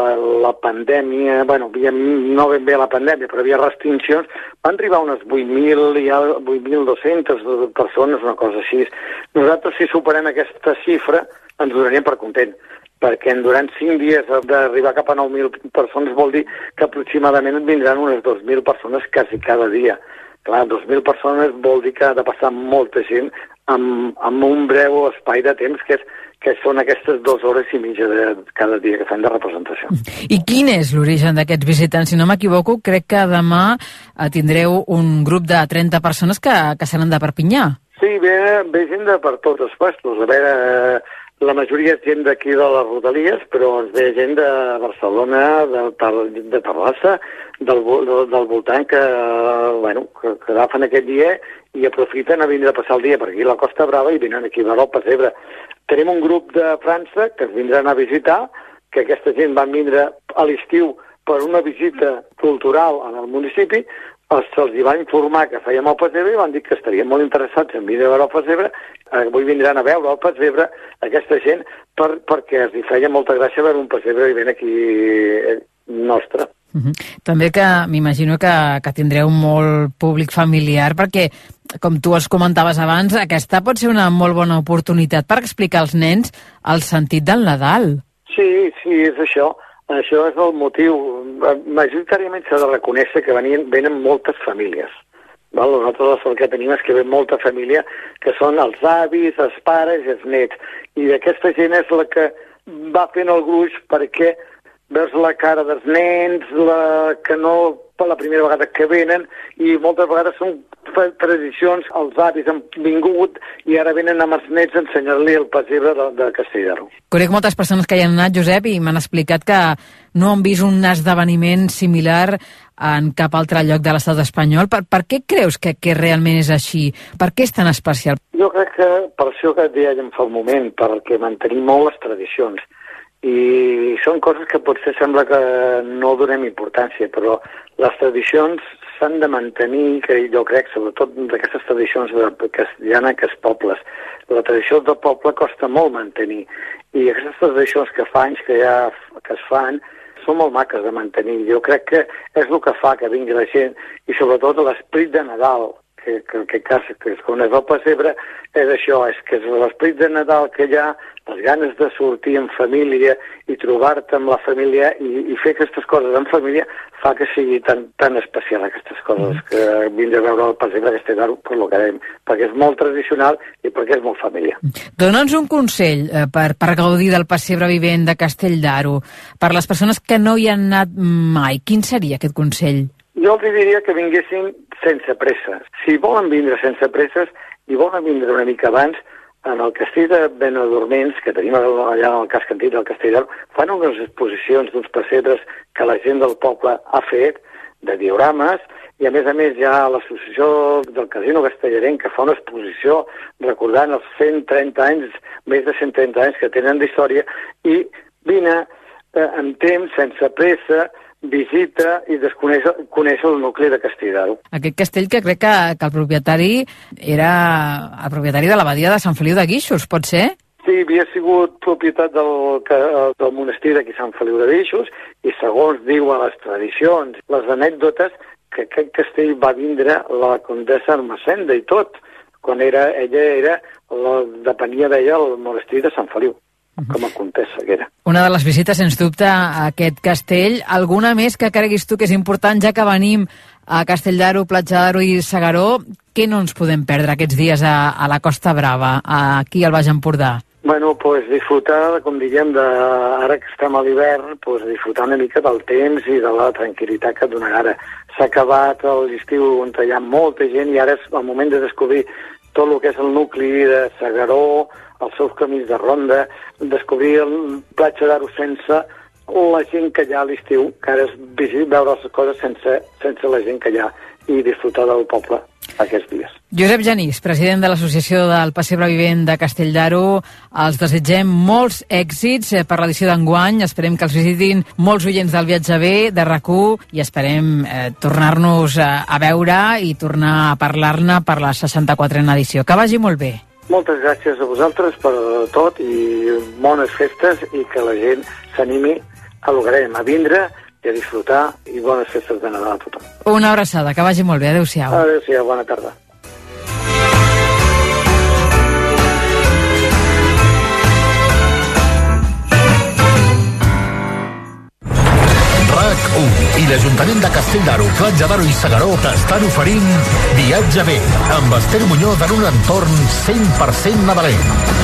S11: la pandèmia, bueno, havia, no ben bé la pandèmia, però hi havia restriccions, van arribar unes 8.000 i 8.200 persones, una cosa així. Nosaltres, si superem aquesta xifra, ens donaríem per content, perquè durant 5 dies d'arribar cap a 9.000 persones vol dir que aproximadament vindran unes 2.000 persones quasi cada dia. Clar, 2.000 persones vol dir que ha de passar molta gent amb, amb un breu espai de temps que és que són aquestes dues hores i mitja de cada dia que fem de representació.
S10: I quin és l'origen d'aquests visitants? Si no m'equivoco, crec que demà eh, tindreu un grup de 30 persones que, que seran de Perpinyà.
S11: Sí, ve, ve gent de per tots els puestos. A veure, la majoria és gent d'aquí de les Rodalies, però ens ve gent de Barcelona, de, de Terrassa, del, del, del voltant que, bueno, que, que agafen aquest dia i aprofiten a vindre a passar el dia per aquí a la Costa Brava i venen aquí a veure el pessebre. Tenim un grup de França que vindran a visitar, que aquesta gent van vindre a l'estiu per una visita cultural en el municipi, els, se'ls va informar que fèiem el pessebre i van dir que estarien molt interessats en venir a veure el. Eh, avui vindran a veure el pessebre aquesta gent per, perquè els feia molta gràcia veure un pessebre vivent aquí eh, nostre.
S10: Uh -huh. També que m'imagino que, que tindreu molt públic familiar perquè, com tu els comentaves abans, aquesta pot ser una molt bona oportunitat per explicar als nens el sentit del Nadal.
S11: Sí, sí, és això. Això és el motiu. Majoritàriament s'ha de reconèixer que venien, venen moltes famílies. Val? Nosaltres el que tenim és que ve molta família, que són els avis, els pares i els nets. I aquesta gent és la que va fent el gruix perquè veus la cara dels nens, la que no per la primera vegada que venen, i moltes vegades són tradicions, els avis han vingut i ara venen amb els nets a ensenyar-li el pessebre de, de Castelldaro.
S10: Conec moltes persones que hi han anat, Josep, i m'han explicat que no han vist un esdeveniment similar en cap altre lloc de l'estat espanyol. Per, per què creus que, que realment és així? Per què és tan especial?
S11: Jo crec que per això que et dèiem fa un moment, perquè mantenim molt les tradicions i són coses que potser sembla que no donem importància, però les tradicions s'han de mantenir, que jo crec, sobretot d'aquestes tradicions de que es pobles. La tradició del poble costa molt mantenir, i aquestes tradicions que fa anys que ja que es fan són molt maques de mantenir. Jo crec que és el que fa que vingui la gent, i sobretot l'esperit de Nadal, que, que en aquest cas, que és quan és el pessebre, és això, és que és l'esperit de Nadal que hi ha, les ganes de sortir en família i trobar-te amb la família i, i fer aquestes coses en família fa que sigui tan, tan especial aquestes coses, mm. que vindre a veure el pessebre que dèiem, perquè és molt tradicional i perquè és molt família.
S10: Dóna'ns un consell eh, per, per gaudir del pessebre vivent de Castelldaro, per les persones que no hi han anat mai. Quin seria aquest consell?
S11: Jo els diria que vinguessin sense pressa. Si volen vindre sense presses i volen vindre una mica abans, en el castell de Benedorments, que tenim allà al casc antic del castell fan unes exposicions d'uns pessebres que la gent del poble ha fet, de diorames, i a més a més hi ha l'associació del Casino Castellarenc que fa una exposició recordant els 130 anys, més de 130 anys que tenen d'història, i vine eh, amb temps, sense pressa, visita i desconeix coneix el nucli de Castelldaro.
S10: Aquest castell que crec que, que el propietari era el propietari de l'abadia de Sant Feliu de Guixos, pot ser?
S11: Sí, havia sigut propietat del, del monestir d'aquí Sant Feliu de Guixos i segons diuen les tradicions, les anècdotes, que aquest castell va vindre la condessa Armacenda i tot, quan era, ella era, la, depenia d'ella el monestir de Sant Feliu com a contessa que era.
S10: Una de les visites, sens dubte, a aquest castell. Alguna més que creguis tu que és important, ja que venim a Castelldaro, Platja d'Aro i Segaró, què no ens podem perdre aquests dies a, a la Costa Brava, aquí al Baix Empordà?
S11: Bueno, pues disfrutar, com diguem, de, ara que estem a l'hivern, pues disfrutar una mica del temps i de la tranquil·litat que et donarà ara. S'ha acabat l'estiu on hi ha molta gent i ara és el moment de descobrir tot el que és el nucli de Segaró, els seus camins de ronda, descobrir el platja d'Aro sense la gent que hi ha a l'estiu, que ara és veure les coses sense, sense la gent que hi ha i disfrutar del poble aquests dies.
S10: Josep Genís, president de l'Associació del Passebre Vivent de Castelldaro, els desitgem molts èxits eh, per l'edició d'enguany, esperem que els visitin molts oients del viatge B, de rac i esperem eh, tornar-nos a, a veure i tornar a parlar-ne per la 64a edició. Que vagi molt bé.
S11: Moltes gràcies a vosaltres per tot i bones festes i que la gent s'animi a l'Ogrem, a vindre i a disfrutar i bones festes de Nadal a tothom.
S10: Una abraçada, que vagi molt bé. Adéu-siau.
S11: Adéu-siau, bona tarda.
S7: RAC1 i l'Ajuntament de Castelldaro, Platja d'Aro i Segaró t'estan oferint Viatge bé amb Esther Muñoz en un entorn 100% nadalenc.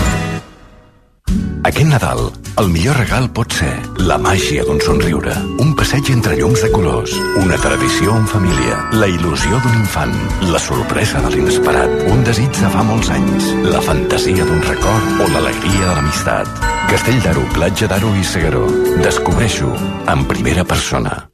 S12: Aquest Nadal, el millor regal pot ser la màgia d'un somriure, un passeig entre llums de colors, una tradició en família, la il·lusió d'un infant, la sorpresa de l'inesperat, un desig de fa molts anys, la fantasia d'un record o l'alegria de l'amistat. Castell d'Aro, Platja d'Aro i Segaró. Descobreixo en primera persona.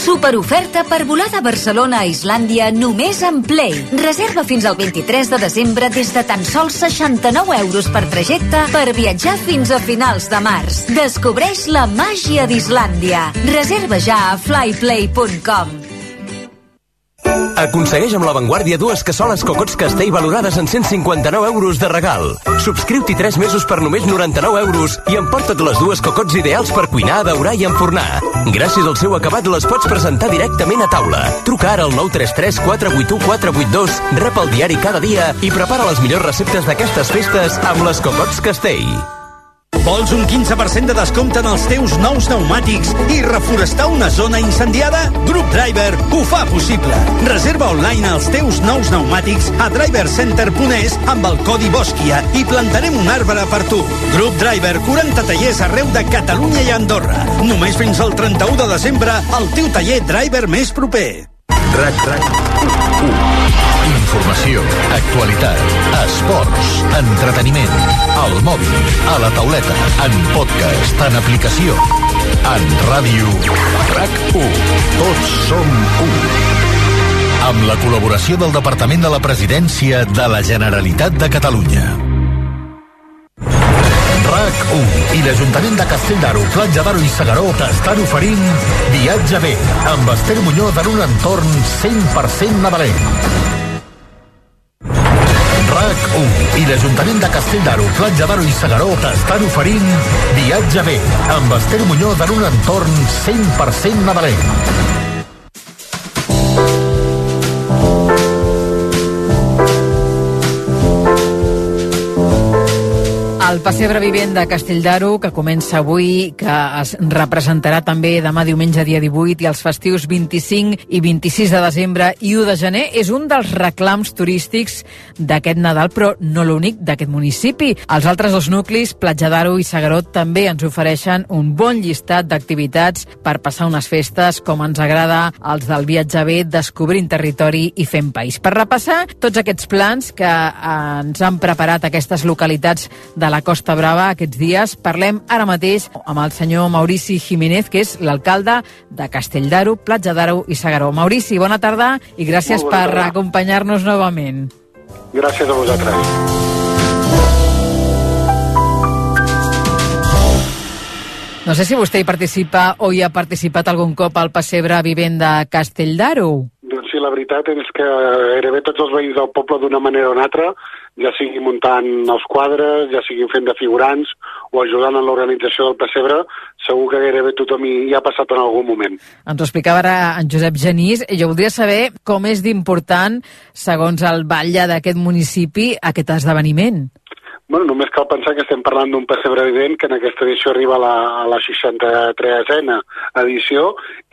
S13: Superoferta per volar de Barcelona a Islàndia només en Play. Reserva fins al 23 de desembre des de tan sols 69 euros per trajecte per viatjar fins a finals de març. Descobreix la màgia d'Islàndia. Reserva ja a flyplay.com.
S14: Aconsegueix amb l'avantguàrdia dues cassoles Cocots Castell valorades en 159 euros de regal. Subscriu-t'hi 3 mesos per només 99 euros i emporta't les dues cocots ideals per cuinar, daurar i enfornar. Gràcies al seu acabat les pots presentar directament a taula. Truca ara al 933 481 482, rep el diari cada dia i prepara les millors receptes d'aquestes festes amb les Cocots Castell.
S15: Vols un 15% de descompte en els teus nous pneumàtics i reforestar una zona incendiada? Group Driver ho fa possible. Reserva online els teus nous pneumàtics a drivercenter.es amb el codi BOSQUIA i plantarem un arbre per tu. Group Driver, 40 tallers arreu de Catalunya i Andorra. Només fins al 31 de desembre al teu taller Driver més proper.
S7: RAC, RAC, Informació, actualitat, esports, entreteniment, al mòbil, a la tauleta, en podcast, en aplicació, en ràdio. RAC1. Tots som un. Amb la col·laboració del Departament de la Presidència de la Generalitat de Catalunya. RAC1 i l'Ajuntament de Castelldaro, Platja d'Aro i Segaró t'estan oferint Viatge bé amb Esther Muñoz en un entorn 100% nadalenc. RAC1 i l'Ajuntament de Castelldaro, Platja d'Aro i Segaró t'estan oferint Viatge bé amb Esther Muñoz en un entorn 100% nadalenc.
S10: El pessebre vivent de Castelldaro, que comença avui, que es representarà també demà diumenge dia 18 i els festius 25 i 26 de desembre i 1 de gener, és un dels reclams turístics d'aquest Nadal, però no l'únic d'aquest municipi. Els altres dos nuclis, Platja d'Aro i Sagarot, també ens ofereixen un bon llistat d'activitats per passar unes festes com ens agrada els del viatge bé, descobrint territori i fent país. Per repassar tots aquests plans que eh, ens han preparat aquestes localitats de la Costa Brava aquests dies. Parlem ara mateix amb el senyor Maurici Jiménez, que és l'alcalde de Castelldaro, Platja d'Aro i Sagaró. Maurici, bona tarda i gràcies
S16: bona
S10: per acompanyar-nos novament.
S16: Gràcies a vosaltres.
S10: No sé si vostè hi participa o hi ha participat algun cop al pessebre vivent de Castelldaro.
S16: Doncs la veritat és que gairebé tots els veïns del poble d'una manera o una altra, ja sigui muntant els quadres, ja sigui fent de figurants o ajudant en l'organització del pessebre, segur que gairebé tothom hi, ha passat en algun moment.
S10: Ens ho explicava ara en Josep Genís jo voldria saber com és d'important, segons el batlle d'aquest municipi, aquest esdeveniment.
S16: Bueno, només cal pensar que estem parlant d'un pessebre evident que en aquesta edició arriba a la, a la 63a edició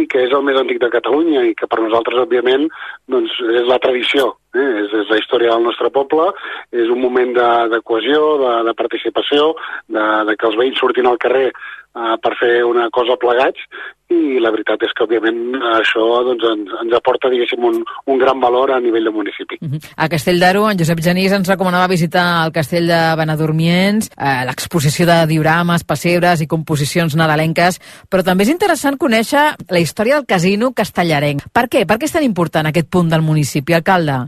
S16: i que és el més antic de Catalunya i que per nosaltres, òbviament, doncs, és la tradició, eh? és, és la història del nostre poble, és un moment de, de cohesió, de, de participació, de, de que els veïns surtin al carrer eh, per fer una cosa plegats i la veritat és que, òbviament, això doncs, ens, ens aporta, diguéssim, un, un gran valor a nivell de municipi.
S10: A Castelldaro, en Josep Genís ens recomanava visitar el castell de Benadormients, eh, l'exposició de diorames, pessebres i composicions nadalenques, però també és interessant conèixer la història del casino castellarenc. Per què? Per què és tan important aquest punt del municipi, alcalde?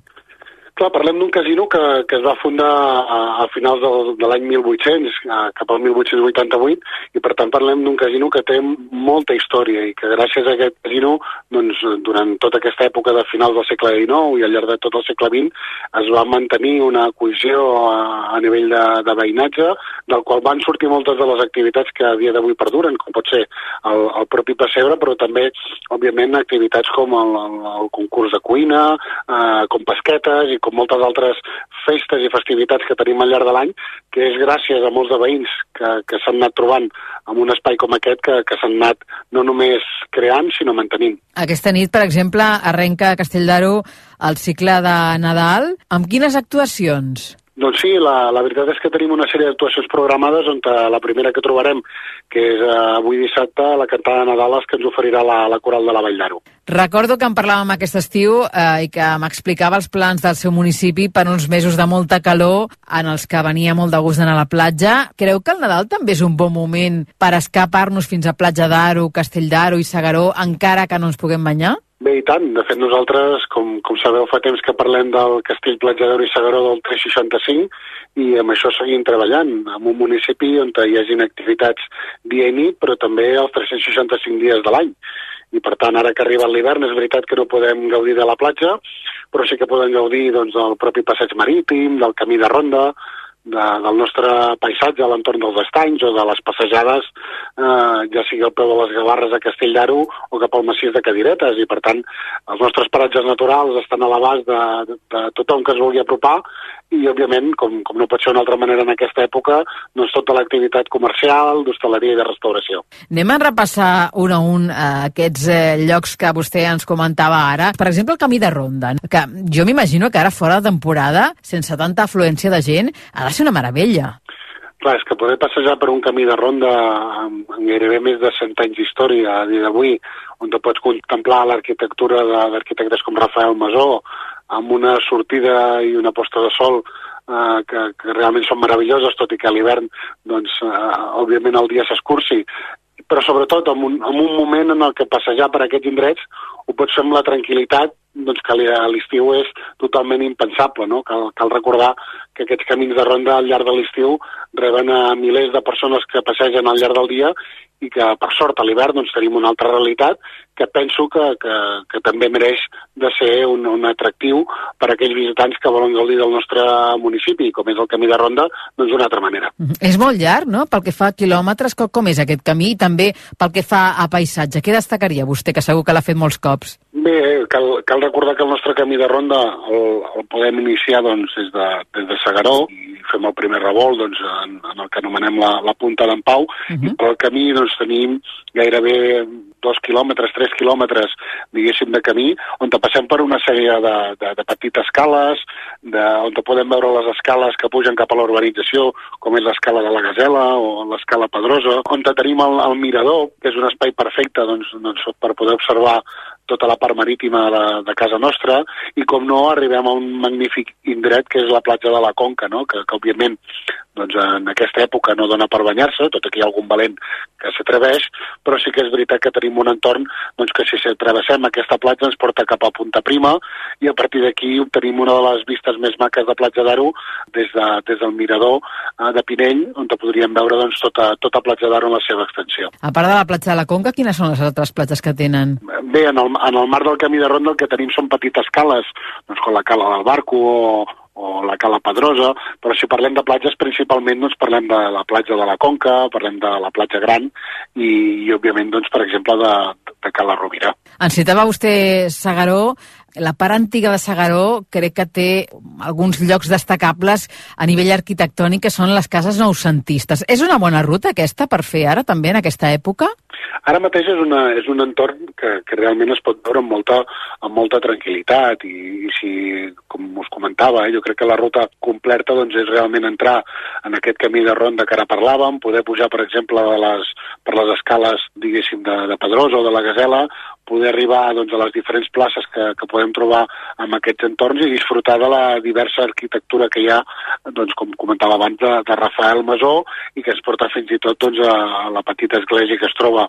S16: Clar, parlem d'un casino que, que es va fundar a, a finals del, de l'any 1800, a, cap al 1888, i per tant parlem d'un casino que té molta història i que gràcies a aquest casino, doncs, durant tota aquesta època de finals del segle XIX i al llarg de tot el segle XX, es va mantenir una cohesió a, a nivell de, de veïnatge, del qual van sortir moltes de les activitats que a dia d'avui perduren, com pot ser el, el propi pessebre, però també, òbviament, activitats com el, el, el concurs de cuina, eh, com pesquetes i com moltes altres festes i festivitats que tenim al llarg de l'any, que és gràcies a molts de veïns que, que s'han anat trobant en un espai com aquest que, que s'han anat no només creant, sinó mantenint.
S10: Aquesta nit, per exemple, arrenca a Castelldaro el cicle de Nadal. Amb quines actuacions?
S16: Doncs sí, la, la veritat és que tenim una sèrie d'actuacions programades on eh, la primera que trobarem, que és eh, avui dissabte, la cantada de Nadales que ens oferirà la, la coral de la Vall d'Aro.
S10: Recordo que en parlàvem aquest estiu eh, i que m'explicava els plans del seu municipi per uns mesos de molta calor en els que venia molt de gust d'anar a la platja. Creu que el Nadal també és un bon moment per escapar-nos fins a Platja d'Aro, Castell d'Aro i Segaró, encara que no ens puguem banyar?
S16: Bé, i tant. De fet, nosaltres, com, com sabeu, fa temps que parlem del Castell Platja d'Aro i Segaró del 365 i amb això seguim treballant, en un municipi on hi hagin activitats dia i nit, però també els 365 dies de l'any. I per tant ara que arriba l'hivern és veritat que no podem gaudir de la platja, però sí que podem gaudir doncs, del propi passeig marítim, del camí de ronda, de, del nostre paisatge a l'entorn dels estanys o de les passejades, eh, ja sigui al peu de les Gavarres a Castell d'Aro o cap al massís de Cadiretes. I, per tant, els nostres paratges naturals estan a l'abast de, de, de tothom que es vulgui apropar i, òbviament, com, com no pot ser d'una altra manera en aquesta època, doncs tota l'activitat comercial, d'hostaleria i de restauració.
S10: Anem a repassar un a un eh, aquests eh, llocs que vostè ens comentava ara. Per exemple, el camí de Ronda, que jo m'imagino que ara fora de temporada, sense tanta afluència de gent, ha de ser una meravella.
S16: Clar, és que poder passejar per un camí de ronda amb, gairebé més de 100 anys d'història a dia d'avui, on te pots contemplar l'arquitectura d'arquitectes com Rafael Masó, amb una sortida i una posta de sol eh, que, que realment són meravelloses, tot i que a l'hivern, doncs, eh, òbviament el dia s'escurci, però sobretot en un, en un moment en el que passejar per aquests indrets ho pots fer amb la tranquil·litat doncs que a l'estiu és totalment impensable. No? Cal, cal recordar que aquests camins de ronda al llarg de l'estiu reben a milers de persones que passegen al llarg del dia i que, per sort, a l'hivern doncs, tenim una altra realitat que penso que, que, que també mereix de ser un, un atractiu per a aquells visitants que volen gaudir del nostre municipi, com és el camí de Ronda, doncs d'una altra manera.
S10: Mm -hmm. És molt llarg, no?, pel que fa a quilòmetres. Com, com és aquest camí? I també pel que fa a paisatge. Què destacaria vostè, que segur que l'ha fet molts cops?
S16: Bé, cal, cal recordar que el nostre camí de ronda el, el podem iniciar doncs, des, de, des de Segaró i fem el primer revolt doncs, en, en el que anomenem la, la punta d'en Pau uh -huh. i pel camí doncs, tenim gairebé dos quilòmetres, tres quilòmetres, diguéssim, de camí, on passem per una sèrie de, de, de petites escales, de, on podem veure les escales que pugen cap a la urbanització, com és l'escala de la Gazela o l'escala Pedrosa, on tenim el, el mirador, que és un espai perfecte doncs, doncs, per poder observar tota la part marítima de, de casa nostra i com no arribem a un magnífic indret que és la platja de la Conca, no? que, que òbviament doncs, en aquesta època no dona per banyar-se, tot aquí hi ha algun valent que s'atreveix, però sí que és veritat que tenim un entorn doncs, que si travessem aquesta platja ens porta cap a Punta Prima i a partir d'aquí obtenim una de les vistes més maques de Platja d'Aro des, de, des del mirador eh, de Pinell, on podríem veure doncs, tota, tota Platja d'Aro en la seva extensió.
S10: A part de la platja de la Conca, quines són les altres platges que tenen?
S16: Bé, en el, en el marc del camí de ronda el que tenim són petites cales, doncs com la cala del Barco o, o la Cala Pedrosa, però si parlem de platges principalment doncs parlem de la platja de la Conca, parlem de la platja Gran i, i òbviament doncs per exemple de, de Cala Rovira.
S10: En citava vostè Segaró, la part antiga de Segaró crec que té alguns llocs destacables a nivell arquitectònic que són les cases noucentistes. És una bona ruta aquesta per fer ara també en aquesta època?
S16: Ara mateix és, una, és un entorn que, que realment es pot veure amb molta, amb molta tranquil·litat i, i si, com us comentava, eh, jo crec que la ruta completa doncs, és realment entrar en aquest camí de ronda que ara parlàvem, poder pujar, per exemple, de les, per les escales, diguéssim, de, de Pedrosa o de la Gazela, poder arribar doncs, a les diferents places que, que podem trobar en aquests entorns i disfrutar de la diversa arquitectura que hi ha, doncs, com comentava abans, de, de Rafael Masó i que es porta fins i tot doncs, a la petita església que es troba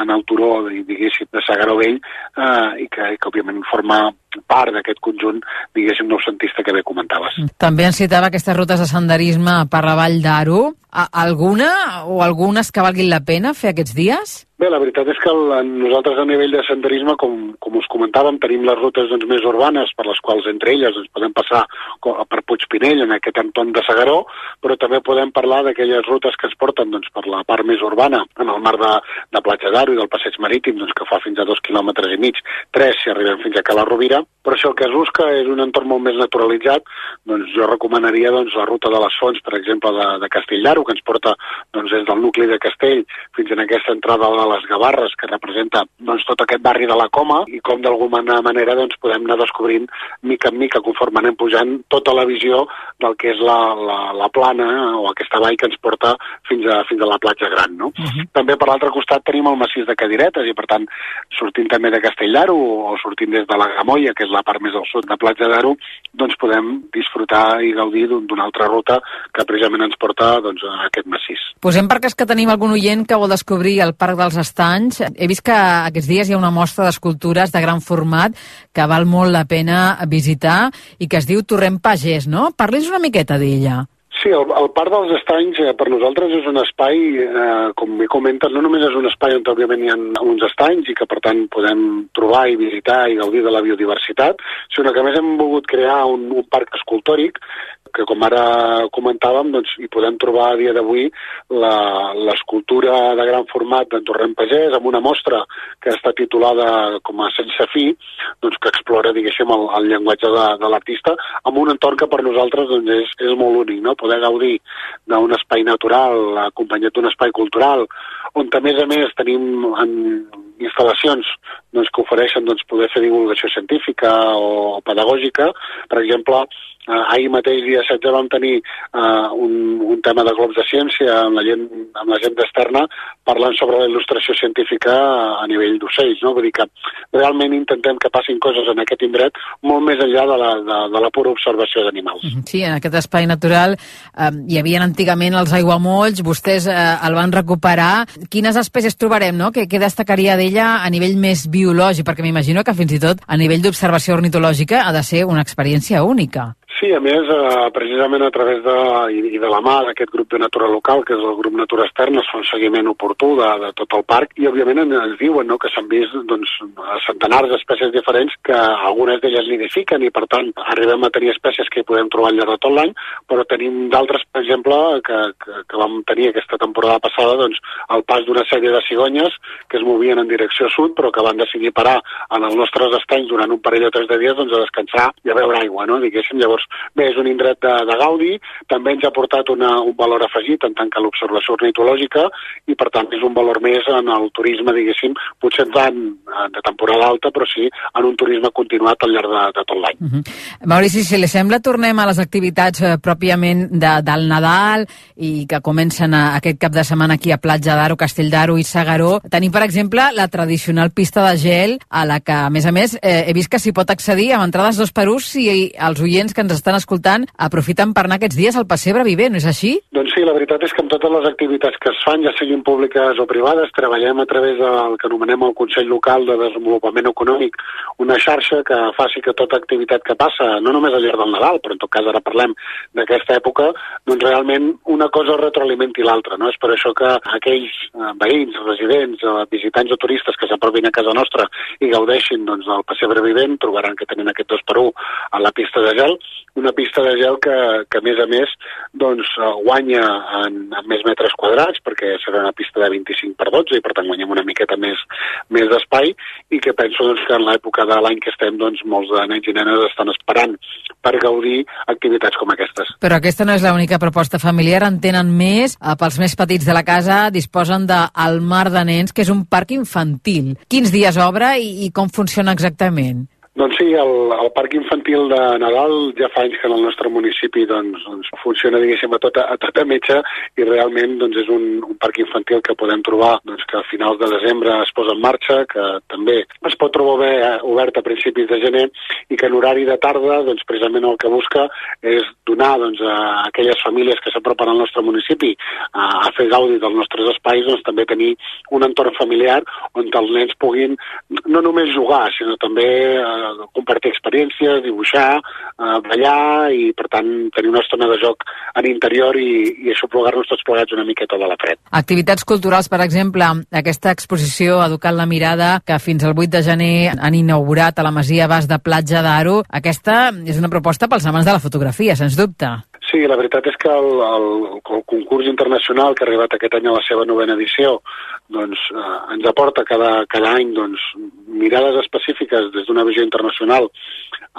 S16: en el turó, diguéssim, de Sagaró Vell eh, i que, que òbviament forma part d'aquest conjunt, diguéssim, noucentista que bé comentaves.
S10: També en citava aquestes rutes de senderisme per la Vall d'Aro. Alguna o algunes que valguin la pena fer aquests dies?
S16: Bé, la veritat és que el, nosaltres a nivell de senderisme, com, com us comentàvem, tenim les rutes doncs, més urbanes per les quals entre elles doncs, podem passar per Puigpinell, en aquest entorn de Segaró, però també podem parlar d'aquelles rutes que es porten doncs, per la part més urbana, en el mar de, de Platja d'Aro i del passeig marítim, doncs, que fa fins a dos quilòmetres i mig, tres si arribem fins a Cala Rovira, però si el que es busca és un entorn molt més naturalitzat, doncs jo recomanaria doncs, la ruta de les fonts, per exemple, de, de Castell d'Aro, que ens porta doncs, des del nucli de Castell fins en aquesta entrada de les Gavarres, que representa doncs, tot aquest barri de la Coma, i com d'alguna manera doncs, podem anar descobrint mica en mica, conforme anem pujant, tota la visió del que és la, la, la plana o aquesta vall que ens porta fins a, fins a la platja gran. No? Uh -huh. També per l'altre costat tenim el massís de Cadiretes, i per tant, sortint també de Castell d'Aro o sortint des de la Gamoia, que és la part més al sud de Platja d'Aro, doncs podem disfrutar i gaudir d'una altra ruta que precisament ens porta doncs, a aquest massís.
S10: Posem per cas que tenim algun oient que vol descobrir el Parc dels Estanys. He vist que aquests dies hi ha una mostra d'escultures de gran format que val molt la pena visitar i que es diu Torrent Pagès, no? Parli'ns una miqueta d'ella.
S16: Sí, el, el Parc dels Estanys eh, per nosaltres és un espai, eh, com bé comentes, no només és un espai on òbviament hi ha uns estanys i que per tant podem trobar i visitar i gaudir de la biodiversitat, sinó que a més hem volgut crear un, un parc escultòric que com ara comentàvem, doncs, hi podem trobar a dia d'avui l'escultura de gran format d'en Torrent Pagès amb una mostra que està titulada com a Sense fi, doncs, que explora, diguéssim, el, el llenguatge de, de l'artista amb un entorn que per nosaltres doncs, és, és molt únic, no? poder gaudir d'un espai natural acompanyat d'un espai cultural on a més a més tenim en instal·lacions doncs, que ofereixen doncs, poder fer divulgació científica o pedagògica. Per exemple, eh, ahir mateix, dia 16, vam tenir eh, un, un tema de globs de ciència amb la gent, amb la gent externa parlant sobre la il·lustració científica a nivell d'ocells. No? Vull dir que realment intentem que passin coses en aquest indret molt més enllà de la, de, de la pura observació d'animals.
S10: Mhm, sí, en aquest espai natural eh, hi havia antigament els aiguamolls, vostès eh, el van recuperar. Quines espècies trobarem, no? Què, què destacaria d'ella a nivell més biològic? Perquè m'imagino que fins i tot a nivell d'observació ornitològica ha de ser una experiència única.
S16: Sí, a més, eh, precisament a través de, i, de la mà d'aquest grup de natura local, que és el grup Natura Externa, es fa un seguiment oportú de, de tot el parc i, òbviament, ens diuen no, que s'han vist doncs, centenars d'espècies diferents que algunes d'elles nidifiquen i, per tant, arribem a tenir espècies que hi podem trobar al llarg de tot l'any, però tenim d'altres, per exemple, que, que, que vam tenir aquesta temporada passada doncs, el pas d'una sèrie de cigonyes que es movien en direcció sud, però que van decidir parar en els nostres estanys durant un parell o tres de dies doncs, a descansar i a beure aigua, no? diguéssim. Llavors, bé, és un indret de, de gaudi, també ens ha portat una, un valor afegit en tant que l'observació ornitològica i per tant és un valor més en el turisme, diguéssim, potser van de temporada alta, però sí en un turisme continuat al llarg de, de tot l'any. Uh
S10: mhm. -huh. Maurici, si li sembla, tornem a les activitats eh, pròpiament de, del Nadal i que comencen a, aquest cap de setmana aquí a Platja d'Aro, Castell d'Aro i Sagaró. Tenim, per exemple, la tradicional pista de gel a la que, a més a més, eh, he vist que s'hi pot accedir amb entrades dos per ús si els oients que ens estan escoltant aprofiten per anar aquests dies al pessebre vivent, no és així?
S16: Doncs sí, la veritat és que amb totes les activitats que es fan, ja siguin públiques o privades, treballem a través del que anomenem el Consell Local de Desenvolupament Econòmic, una xarxa que faci que tota activitat que passa, no només al llarg del Nadal, però en tot cas ara parlem d'aquesta època, doncs realment una cosa retroalimenti l'altra, no? És per això que aquells eh, veïns, residents, eh, visitants o turistes que s'apropin a casa nostra i gaudeixin doncs, del pessebre vivent, trobaran que tenen aquest 2 per 1 a la pista de gel, una pista de gel que, que a més a més doncs, eh, guanya en, en més metres quadrats perquè serà una pista de 25 per 12 i per tant guanyem una miqueta més, més d'espai i que penso doncs, que en l'època de l'any que estem doncs, molts de nens i nenes estan esperant per gaudir activitats com aquestes.
S10: Però aquesta no és l'única proposta familiar, en tenen més. Eh, pels més petits de la casa disposen de El Mar de Nens, que és un parc infantil. Quins dies obre i, i com funciona exactament?
S16: Doncs sí, el, el Parc Infantil de Nadal ja fa anys que en el nostre municipi doncs, doncs funciona, diguéssim, a tota, a tota metge i realment doncs, és un, un parc infantil que podem trobar doncs, que a finals de desembre es posa en marxa, que també es pot trobar bé eh, obert a principis de gener i que en horari de tarda doncs, precisament el que busca és donar doncs, a aquelles famílies que s'apropen al nostre municipi a, a fer gaudi dels nostres espais, doncs, també tenir un entorn familiar on els nens puguin no només jugar, sinó també eh, compartir experiències, dibuixar, eh, ballar i, per tant, tenir una estona de joc en interior i, i aixoplugar-nos tots plegats una miqueta de la fred.
S10: Activitats culturals, per exemple, aquesta exposició Educant la Mirada, que fins al 8 de gener han inaugurat a la Masia Bas de Platja d'Aro, aquesta és una proposta pels amants de la fotografia, sens dubte.
S16: Sí, la veritat és que el, el, el concurs internacional que ha arribat aquest any a la seva novena edició doncs, eh, ens aporta cada, cada any doncs, mirades específiques des d'una visió internacional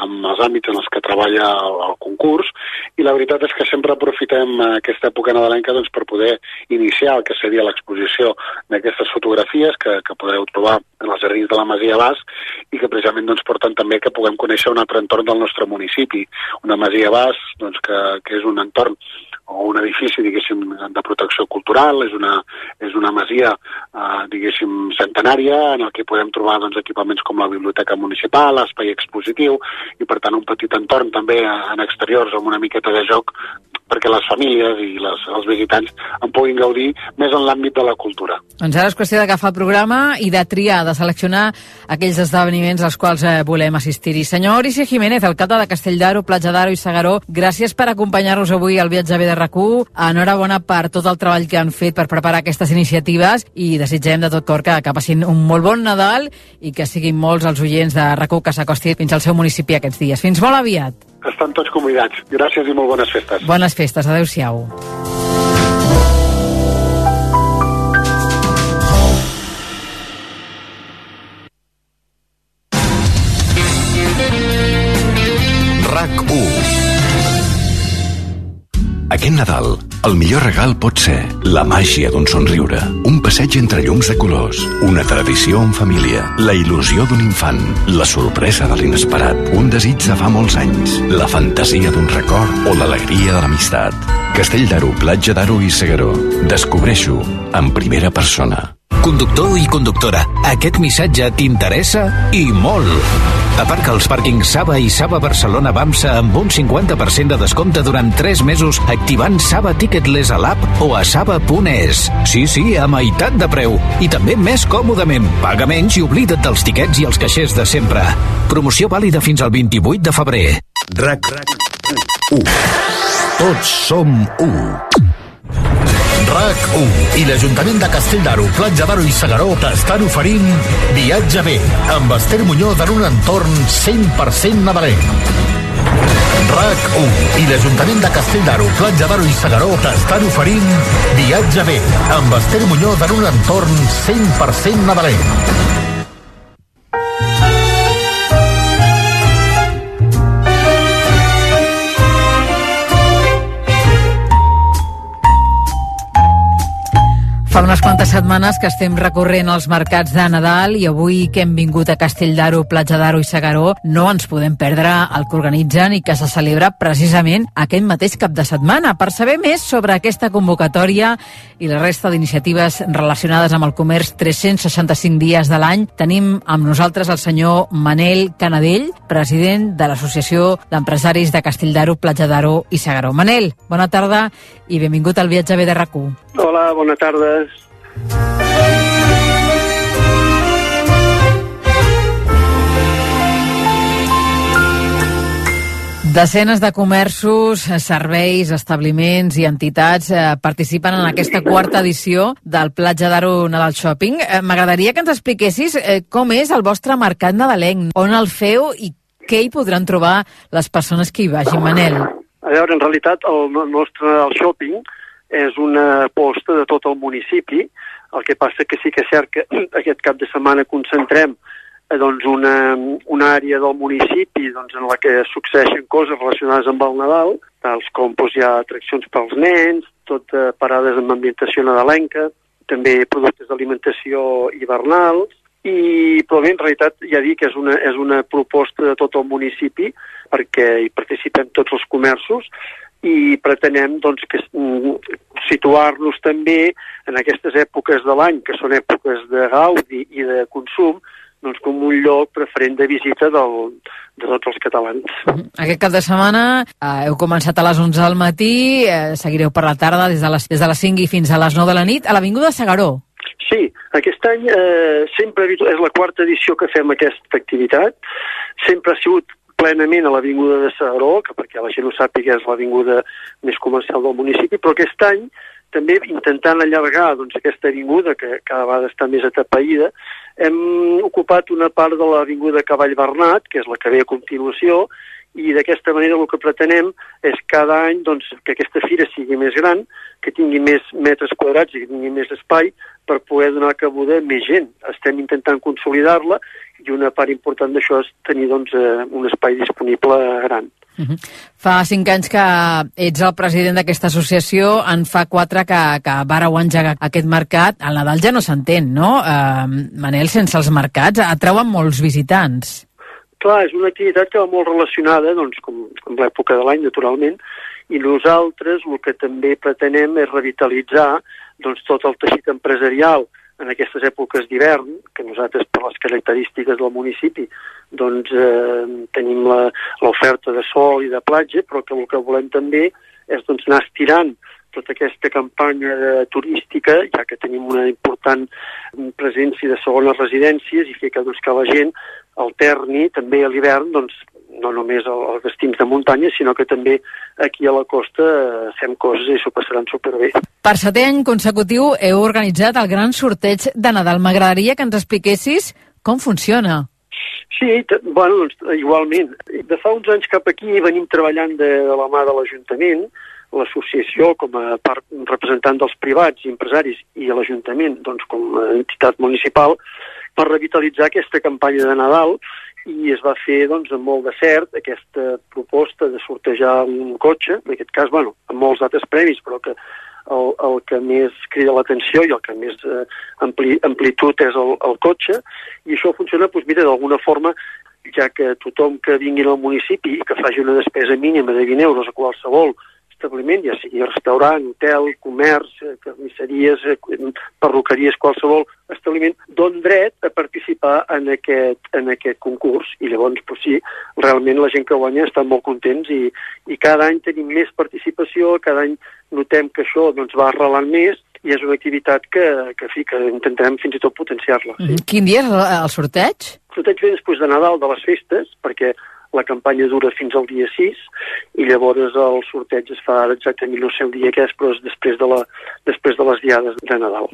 S16: amb els àmbits en els que treballa el, el concurs i la veritat és que sempre aprofitem aquesta època nadalenca doncs, per poder iniciar el que seria l'exposició d'aquestes fotografies que, que podreu trobar en els jardins de la Masia Bas i que precisament doncs, porten també que puguem conèixer un altre entorn del nostre municipi. Una Masia Bas doncs, que, que és un entorn o un edifici, diguéssim, de protecció cultural, és una, és una masia, eh, diguéssim, centenària, en el que podem trobar doncs, equipaments com la biblioteca municipal, l'espai expositiu, i per tant un petit entorn també en exteriors amb una miqueta de joc
S17: perquè les famílies i les, els visitants en puguin gaudir més en l'àmbit de la cultura.
S10: Doncs ara és qüestió d'agafar el programa i de triar, de seleccionar aquells esdeveniments als quals eh, volem assistir-hi. Senyor Maurici Jiménez, alcalde de Castelldaro, Platja d'Aro i Segaró, gràcies per acompanyar-nos avui al viatge B de rac Enhorabona per tot el treball que han fet per preparar aquestes iniciatives i desitgem de tot cor que, que passin un molt bon Nadal i que siguin molts els oients de rac que s'acosti fins al seu municipi aquests dies. Fins molt aviat.
S17: Estan tots convidats. Gràcies i molt bones festes.
S10: Bones festes. Adéu-siau.
S12: RAC1 Aquest Nadal, el millor regal pot ser la màgia d'un somriure, un passeig entre llums de colors, una tradició en família, la il·lusió d'un infant, la sorpresa de l'inesperat, un desig de fa molts anys, la fantasia d'un record o l'alegria de l'amistat. Castell d'Aro, Platja d'Aro i Segaró. Descobreixo en primera persona.
S18: Conductor i conductora, aquest missatge t'interessa i molt. Aparca als pàrquings Saba i Saba Barcelona Bamsa amb un 50% de descompte durant 3 mesos activant Saba Ticketless a l'app o a saba.es. Sí, sí, a meitat de preu. I també més còmodament. Paga menys i oblida't dels tiquets i els caixers de sempre. Promoció vàlida fins al 28 de febrer.
S12: RAC 1 Tots som 1 RAC1 i l'Ajuntament de Castelldaro, Platja d'Aro i Segaró t'estan oferint Viatge B amb Esther Muñoz en un entorn 100% nadalenc. RAC1 i l'Ajuntament de Castelldaro, Platja d'Aro i Segaró t'estan oferint Viatge B amb Esther Muñoz en un entorn 100% nadalenc.
S10: Fa unes quantes setmanes que estem recorrent els mercats de Nadal i avui que hem vingut a Castelldaro, Platja d'Aro i Segaró no ens podem perdre el que organitzen i que se celebra precisament aquest mateix cap de setmana. Per saber més sobre aquesta convocatòria i la resta d'iniciatives relacionades amb el comerç 365 dies de l'any, tenim amb nosaltres el senyor Manel Canadell, president de l'Associació d'Empresaris de Castelldaro, Platja d'Aro i Segaró. Manel, bona tarda i benvingut al viatge B de rac
S17: Hola, bona tarda.
S10: Desenes de comerços, serveis, establiments i entitats eh, participen en aquesta quarta edició del Platja d'Aro Nadal Shopping. Eh, M'agradaria que ens expliquessis eh, com és el vostre mercat nadalenc, on el feu i què hi podran trobar les persones que hi vagin, Manel.
S17: A veure, en realitat, el nostre el shopping és una aposta de tot el municipi, el que passa que sí que és cert que aquest cap de setmana concentrem eh, doncs una, una àrea del municipi doncs, en la que succeeixen coses relacionades amb el Nadal, tals com doncs, hi ha atraccions pels nens, tot eh, parades amb ambientació nadalenca, també productes d'alimentació hivernals, i, però bé, en realitat ja dic que és una, és una proposta de tot el municipi perquè hi participem tots els comerços i pretenem doncs, que mm, situar-nos també en aquestes èpoques de l'any, que són èpoques de gaudi i de consum, doncs com un lloc preferent de visita del, de tots els catalans.
S10: Aquest cap de setmana eh, heu començat a les 11 del matí, eh, seguireu per la tarda des de, les, des de les 5 i fins a les 9 de la nit a l'Avinguda Segaró.
S17: Sí, aquest any eh, sempre és la quarta edició que fem aquesta activitat. Sempre ha sigut plenament a l'Avinguda de Segaró, que perquè la gent ho sàpiga és l'avinguda més comercial del municipi, però aquest any també intentant allargar doncs, aquesta avinguda, que cada vegada està més atapeïda, hem ocupat una part de l'avinguda Cavall Bernat, que és la que ve a continuació, i d'aquesta manera el que pretenem és cada any doncs, que aquesta fira sigui més gran, que tingui més metres quadrats i que tingui més espai per poder donar cabuda a més gent. Estem intentant consolidar-la i una part important d'això és tenir doncs, eh, un espai disponible gran.
S10: Uh -huh. Fa cinc anys que ets el president d'aquesta associació, en fa quatre que, que vareu engegar aquest mercat. Al Nadal ja no s'entén, no? Uh, Manel, sense els mercats atrauen molts visitants.
S17: Clar, és una activitat que va molt relacionada, doncs, com, com l'època de l'any, naturalment, i nosaltres el que també pretenem és revitalitzar doncs, tot el teixit empresarial en aquestes èpoques d'hivern, que nosaltres per les característiques del municipi doncs eh, tenim l'oferta de sol i de platja, però que el que volem també és doncs, anar estirant tota aquesta campanya de, turística, ja que tenim una important mm, presència de segones residències i fer que, doncs, que la gent alterni també a l'hivern doncs, no només als destins de muntanya, sinó que també aquí a la costa eh, fem coses i s'ho passaran superbé.
S10: Per setè any consecutiu heu organitzat el gran sorteig de Nadal. M'agradaria que ens expliquessis com funciona.
S17: Sí, bueno, doncs, igualment. De fa uns anys cap aquí venim treballant de, de la mà de l'Ajuntament, l'associació com a part representant dels privats i empresaris i l'Ajuntament doncs, com a entitat municipal per revitalitzar aquesta campanya de Nadal i es va fer doncs, amb molt de cert aquesta proposta de sortejar un cotxe, en aquest cas, bueno, amb molts altres premis, però que el, el que més crida l'atenció i el que més eh, ampli, amplitud és el, el cotxe, i això funciona, doncs mira, d'alguna forma, ja que tothom que vingui al municipi i que faci una despesa mínima de 20 euros a qualsevol establiment, ja sigui restaurant, hotel, comerç, eh, carnisseries, eh, perruqueries, qualsevol establiment, don dret a participar en aquest, en aquest concurs. I llavors, doncs sí, realment la gent que guanya està molt contents i, i cada any tenim més participació, cada any notem que això doncs, va arrelant més i és una activitat que, que, fi, que intentarem fins i tot potenciar-la. Sí.
S10: Quin dia és el sorteig?
S17: El sorteig ve després de Nadal, de les festes, perquè la campanya dura fins al dia 6 i llavors el sorteig es fa ara exactament no sé el dia que és, però és després de, la, després de les diades de Nadal.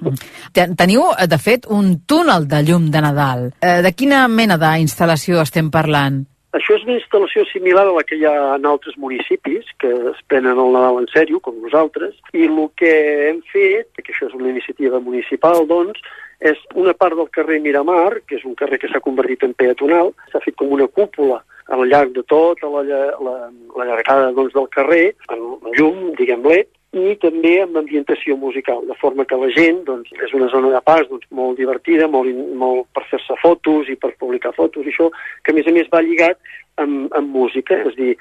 S10: Ten- Teniu, de fet, un túnel de llum de Nadal. Eh, de quina mena d'instal·lació estem parlant?
S17: Això és una instal·lació similar a la que hi ha en altres municipis, que es prenen el Nadal en sèrio, com nosaltres, i el que hem fet, que això és una iniciativa municipal, doncs, és una part del carrer Miramar, que és un carrer que s'ha convertit en peatonal, s'ha fet com una cúpula al llarg de tota la, la, la llargada doncs, del carrer, amb llum, diguem LED, i també amb ambientació musical, de forma que la gent, doncs, és una zona de pas doncs, molt divertida, molt, molt per fer-se fotos i per publicar fotos, i això, que a més a més va lligat amb, amb música, és a dir,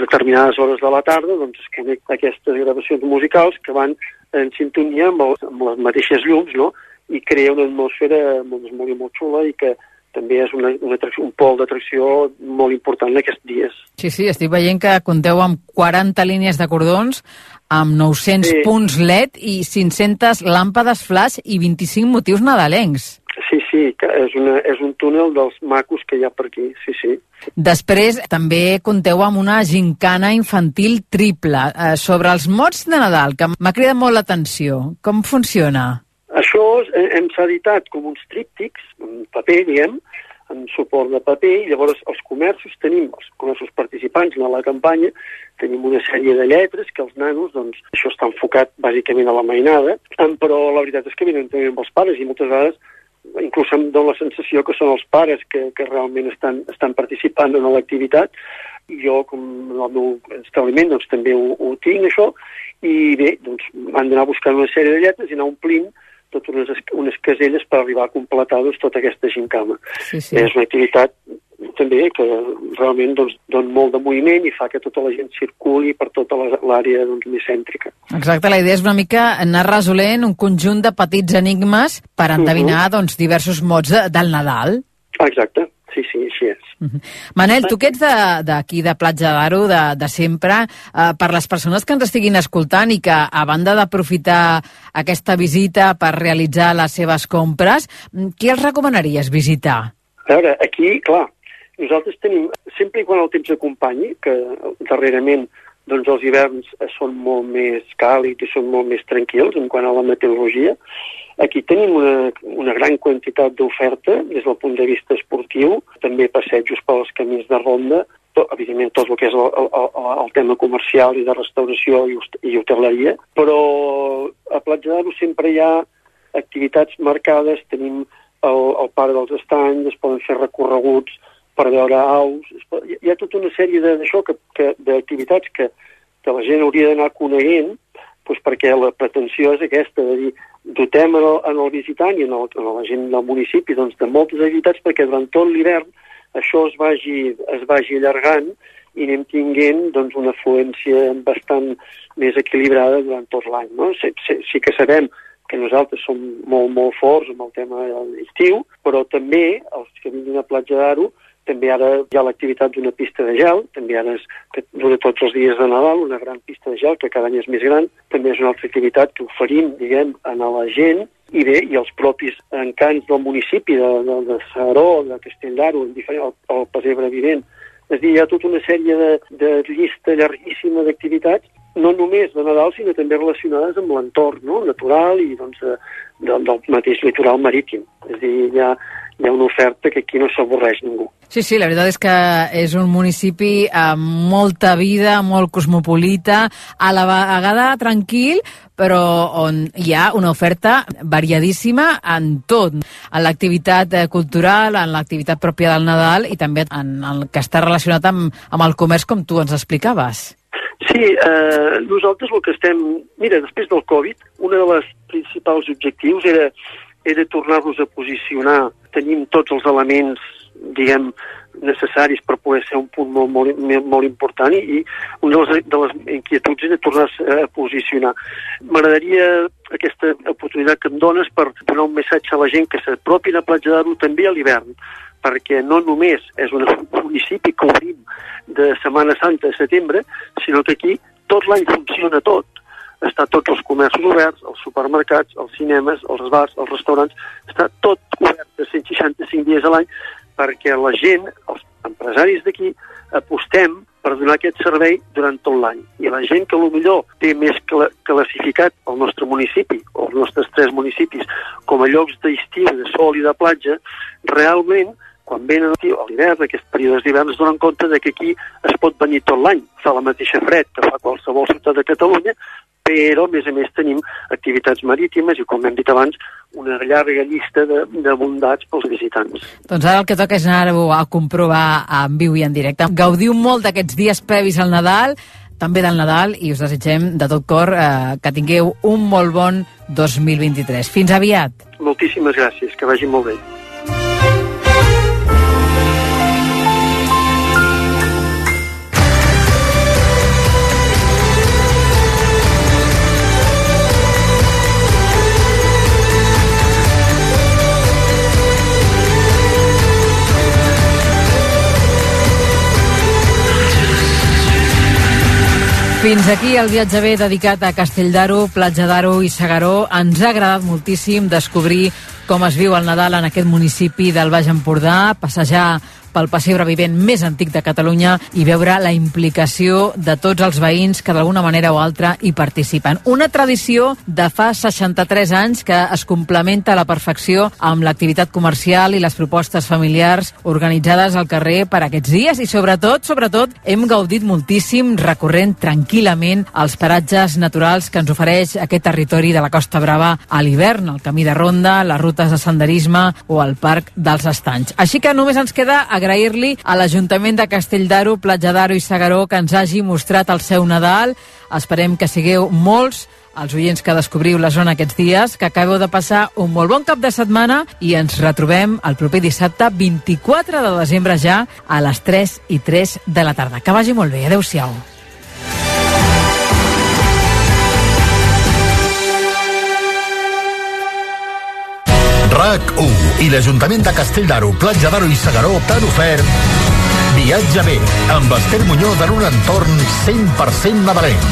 S17: determinades hores de la tarda doncs, es connecta aquestes gravacions musicals que van en sintonia amb, el, amb les mateixes llums, no?, i crea una atmosfera molt, molt, molt xula i que també és una, una atracció, un pol d'atracció molt important en aquests dies.
S10: Sí, sí, estic veient que compteu amb 40 línies de cordons, amb 900
S17: Sí.
S10: punts LED i 500 làmpades flash i 25 motius nadalencs.
S17: Sí, sí, que és, una, és un túnel dels macos que hi ha per aquí, sí, sí.
S10: Després també compteu amb una gincana infantil triple eh, sobre els mots de Nadal, que m'ha cridat molt l'atenció. Com funciona?
S17: Això és- eh, hem editat com uns tríptics, en paper, diguem, en suport de paper, i llavors els comerços tenim, els comerços participants en la campanya, tenim una sèrie de lletres que els nanos, doncs, això està enfocat bàsicament a la mainada, però la veritat és que venen també amb els pares i moltes vegades inclús em dóna la sensació que són els pares que, que realment estan, estan participant en l'activitat. Jo, com el meu establiment, doncs, també ho, ho tinc, això, i bé, doncs, han d'anar buscant una sèrie de lletres i anar omplint totes unes, es- unes caselles per arribar a completar doncs, tota aquesta gincama.
S10: Sí, sí.
S17: És una activitat també que realment doncs, dona molt de moviment i fa que tota la gent circuli per tota la- l'àrea doncs, més cèntrica.
S10: Exacte, la idea és una mica anar resolent un conjunt de petits enigmes per endevinar doncs, diversos mots de, del Nadal.
S17: Exacte, sí, sí, així és.
S10: Manel, tu que ets d'aquí, de, de Platja d'Aro, de, de sempre, eh, per les persones que ens estiguin escoltant i que, a banda d'aprofitar aquesta visita per realitzar les seves compres, mm, què els recomanaries visitar?
S17: A veure, aquí, clar, nosaltres tenim, sempre i quan el temps acompanyi, que darrerament doncs els hiverns són molt més càlids i són molt més tranquils en quant a la meteorologia, aquí tenim una, una gran quantitat d'oferta des del punt de vista esportiu, també passejos pels camins de ronda, tot, evidentment tot el que és el, el, el, tema comercial i de restauració i, i hoteleria, però a Platja d'Aro sempre hi ha activitats marcades, tenim el, el Parc dels Estanys, es poden fer recorreguts per veure aus, pot, hi, ha tota una sèrie d'això d'activitats que, que la gent hauria d'anar coneguent doncs perquè la pretensió és aquesta, de dir, dotem en el, en el visitant i en, el, en la gent del municipi doncs, de moltes activitats perquè durant tot l'hivern això es vagi, es vagi allargant i anem tinguent doncs, una afluència bastant més equilibrada durant tot l'any. No? Sí, sí, sí que sabem que nosaltres som molt, molt forts amb el tema estiu, però també els que vinguin a Platja d'Aro també ara hi ha l'activitat d'una pista de gel, també ara que dura tots els dies de Nadal, una gran pista de gel que cada any és més gran, també és una altra activitat que oferim, diguem, a la gent i bé, i els propis encants del municipi de, de, de Saró, de Castelldaro, el, el Pesebre Vivent, és dir, hi ha tota una sèrie de, de llista llarguíssima d'activitats no només de Nadal, sinó també relacionades amb l'entorn no? natural i doncs, de, de, del mateix litoral marítim. És a dir, hi ha, hi ha una oferta que aquí no s'avorreix ningú.
S10: Sí, sí, la veritat és que és un municipi amb molta vida, molt cosmopolita, a la vegada tranquil, però on hi ha una oferta variadíssima en tot, en l'activitat eh, cultural, en l'activitat pròpia del Nadal i també en el que està relacionat amb, amb el comerç, com tu ens explicaves.
S17: Sí, eh, nosaltres el que estem... Mira, després del Covid, un dels principals objectius era, era tornar-nos a posicionar. Tenim tots els elements, diguem, necessaris per poder ser un punt molt, molt, molt important i, i una de les, de les inquietuds era tornar-se a posicionar. M'agradaria aquesta oportunitat que em dones per donar un missatge a la gent que s'apropin a Platja d'Aro també a l'hivern, perquè no només és un municipi que obrim de Setmana Santa a setembre, sinó que aquí tot l'any funciona tot. Està tots els comerços oberts, els supermercats, els cinemes, els bars, els restaurants, està tot obert de 165 dies a l'any perquè la gent, els empresaris d'aquí, apostem per donar aquest servei durant tot l'any. I la gent que millor té més cl classificat el nostre municipi, o els nostres tres municipis, com a llocs d'estiu, de sol i de platja, realment quan venen a l'hivern, aquests períodes d'hivern, es donen compte de que aquí es pot venir tot l'any. Fa la mateixa fred que fa qualsevol ciutat de Catalunya, però a més a més tenim activitats marítimes i, com hem dit abans, una llarga llista de, de bondats pels visitants.
S10: Doncs ara el que toca és anar-ho a comprovar en viu i en directe. Gaudiu molt d'aquests dies previs al Nadal, també del Nadal, i us desitgem de tot cor eh, que tingueu un molt bon 2023. Fins aviat.
S17: Moltíssimes gràcies, que vagi molt bé.
S10: Fins aquí el viatge bé dedicat a Castelldaro, Platja d'Aro i Segaró. Ens ha agradat moltíssim descobrir com es viu el Nadal en aquest municipi del Baix Empordà, passejar pel pessebre vivent més antic de Catalunya i veure la implicació de tots els veïns que d'alguna manera o altra hi participen. Una tradició de fa 63 anys que es complementa a la perfecció amb l'activitat comercial i les propostes familiars organitzades al carrer per aquests dies i sobretot, sobretot, hem gaudit moltíssim recorrent tranquil·lament els paratges naturals que ens ofereix aquest territori de la Costa Brava a l'hivern, el camí de ronda, les rutes de senderisme o el Parc dels Estanys. Així que només ens queda agrair-li a l'Ajuntament de Castelldaro, Platja d'Aro i Segaró que ens hagi mostrat el seu Nadal. Esperem que sigueu molts els oients que descobriu la zona aquests dies, que acabeu de passar un molt bon cap de setmana i ens retrobem el proper dissabte 24 de desembre ja a les 3 i 3 de la tarda. Que vagi molt bé. Adéu-siau.
S7: RAC1 i l'Ajuntament de Castelldaro, Platja d'Aro i Segaró t'han ofert Viatge bé, amb Esther Muñoz en un entorn 100% nadalenc.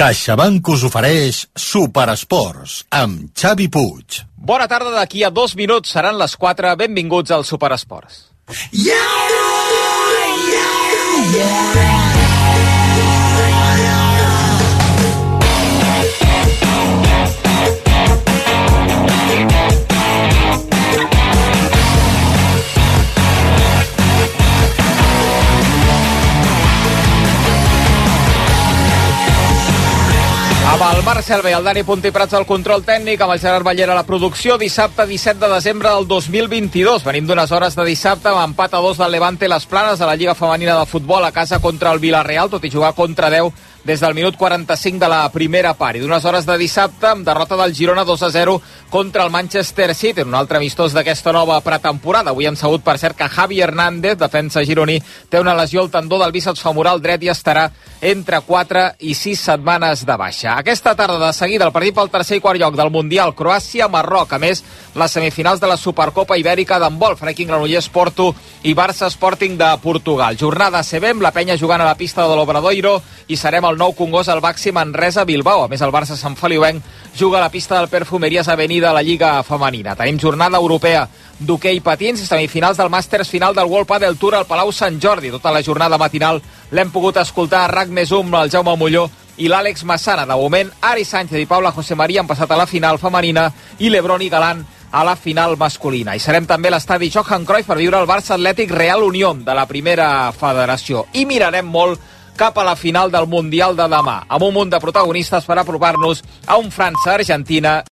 S7: CaixaBank us ofereix Superesports amb Xavi Puig.
S19: Bona tarda, d'aquí a dos minuts seran les 4. Benvinguts al Superesports.
S20: Yeah! Yeah! Yeah!
S19: Amb el Marc Selva i el Dani Puntí Prats al control tècnic, amb el Gerard Ballera a la producció, dissabte 17 de desembre del 2022. Venim d'unes hores de dissabte amb empat a dos del Levante Les Planes a la Lliga Femenina de Futbol a casa contra el Villarreal, tot i jugar contra 10 des del minut 45 de la primera part. I d'unes hores de dissabte, amb derrota del Girona 2 a 0 contra el Manchester City, en un altre amistós d'aquesta nova pretemporada. Avui hem sabut, per cert, que Javi Hernández, defensa gironí, té una lesió al tendó del bíceps femoral dret i estarà entre 4 i 6 setmanes de baixa. Aquesta tarda, de seguida, el partit pel tercer i quart lloc del Mundial, Croàcia-Marroc. A més, les semifinals de la Supercopa Ibèrica d'handbol, Freaking Granollers Porto i Barça Sporting de Portugal. Jornada amb la penya jugant a la pista de l'Obradoiro i serem el nou Congost al Baxi Manresa Bilbao. A més, el Barça Sant Feliuenc juga a la pista del Perfumeries Avenida a la Lliga Femenina. Tenim jornada europea d'hoquei patins i semifinals del Màsters final del World Padel Tour al Palau Sant Jordi. Tota la jornada matinal l'hem pogut escoltar a RAC més un, el Jaume Molló i l'Àlex Massana. De moment, Ari Sánchez i Paula José María han passat a la final femenina i Lebron i Galán a la final masculina. I serem també a l'estadi Johan Cruyff per viure el Barça Atlètic Real Unió de la primera federació. I mirarem molt cap a la final del Mundial de demà, amb un munt de protagonistes per apropar-nos a un França-Argentina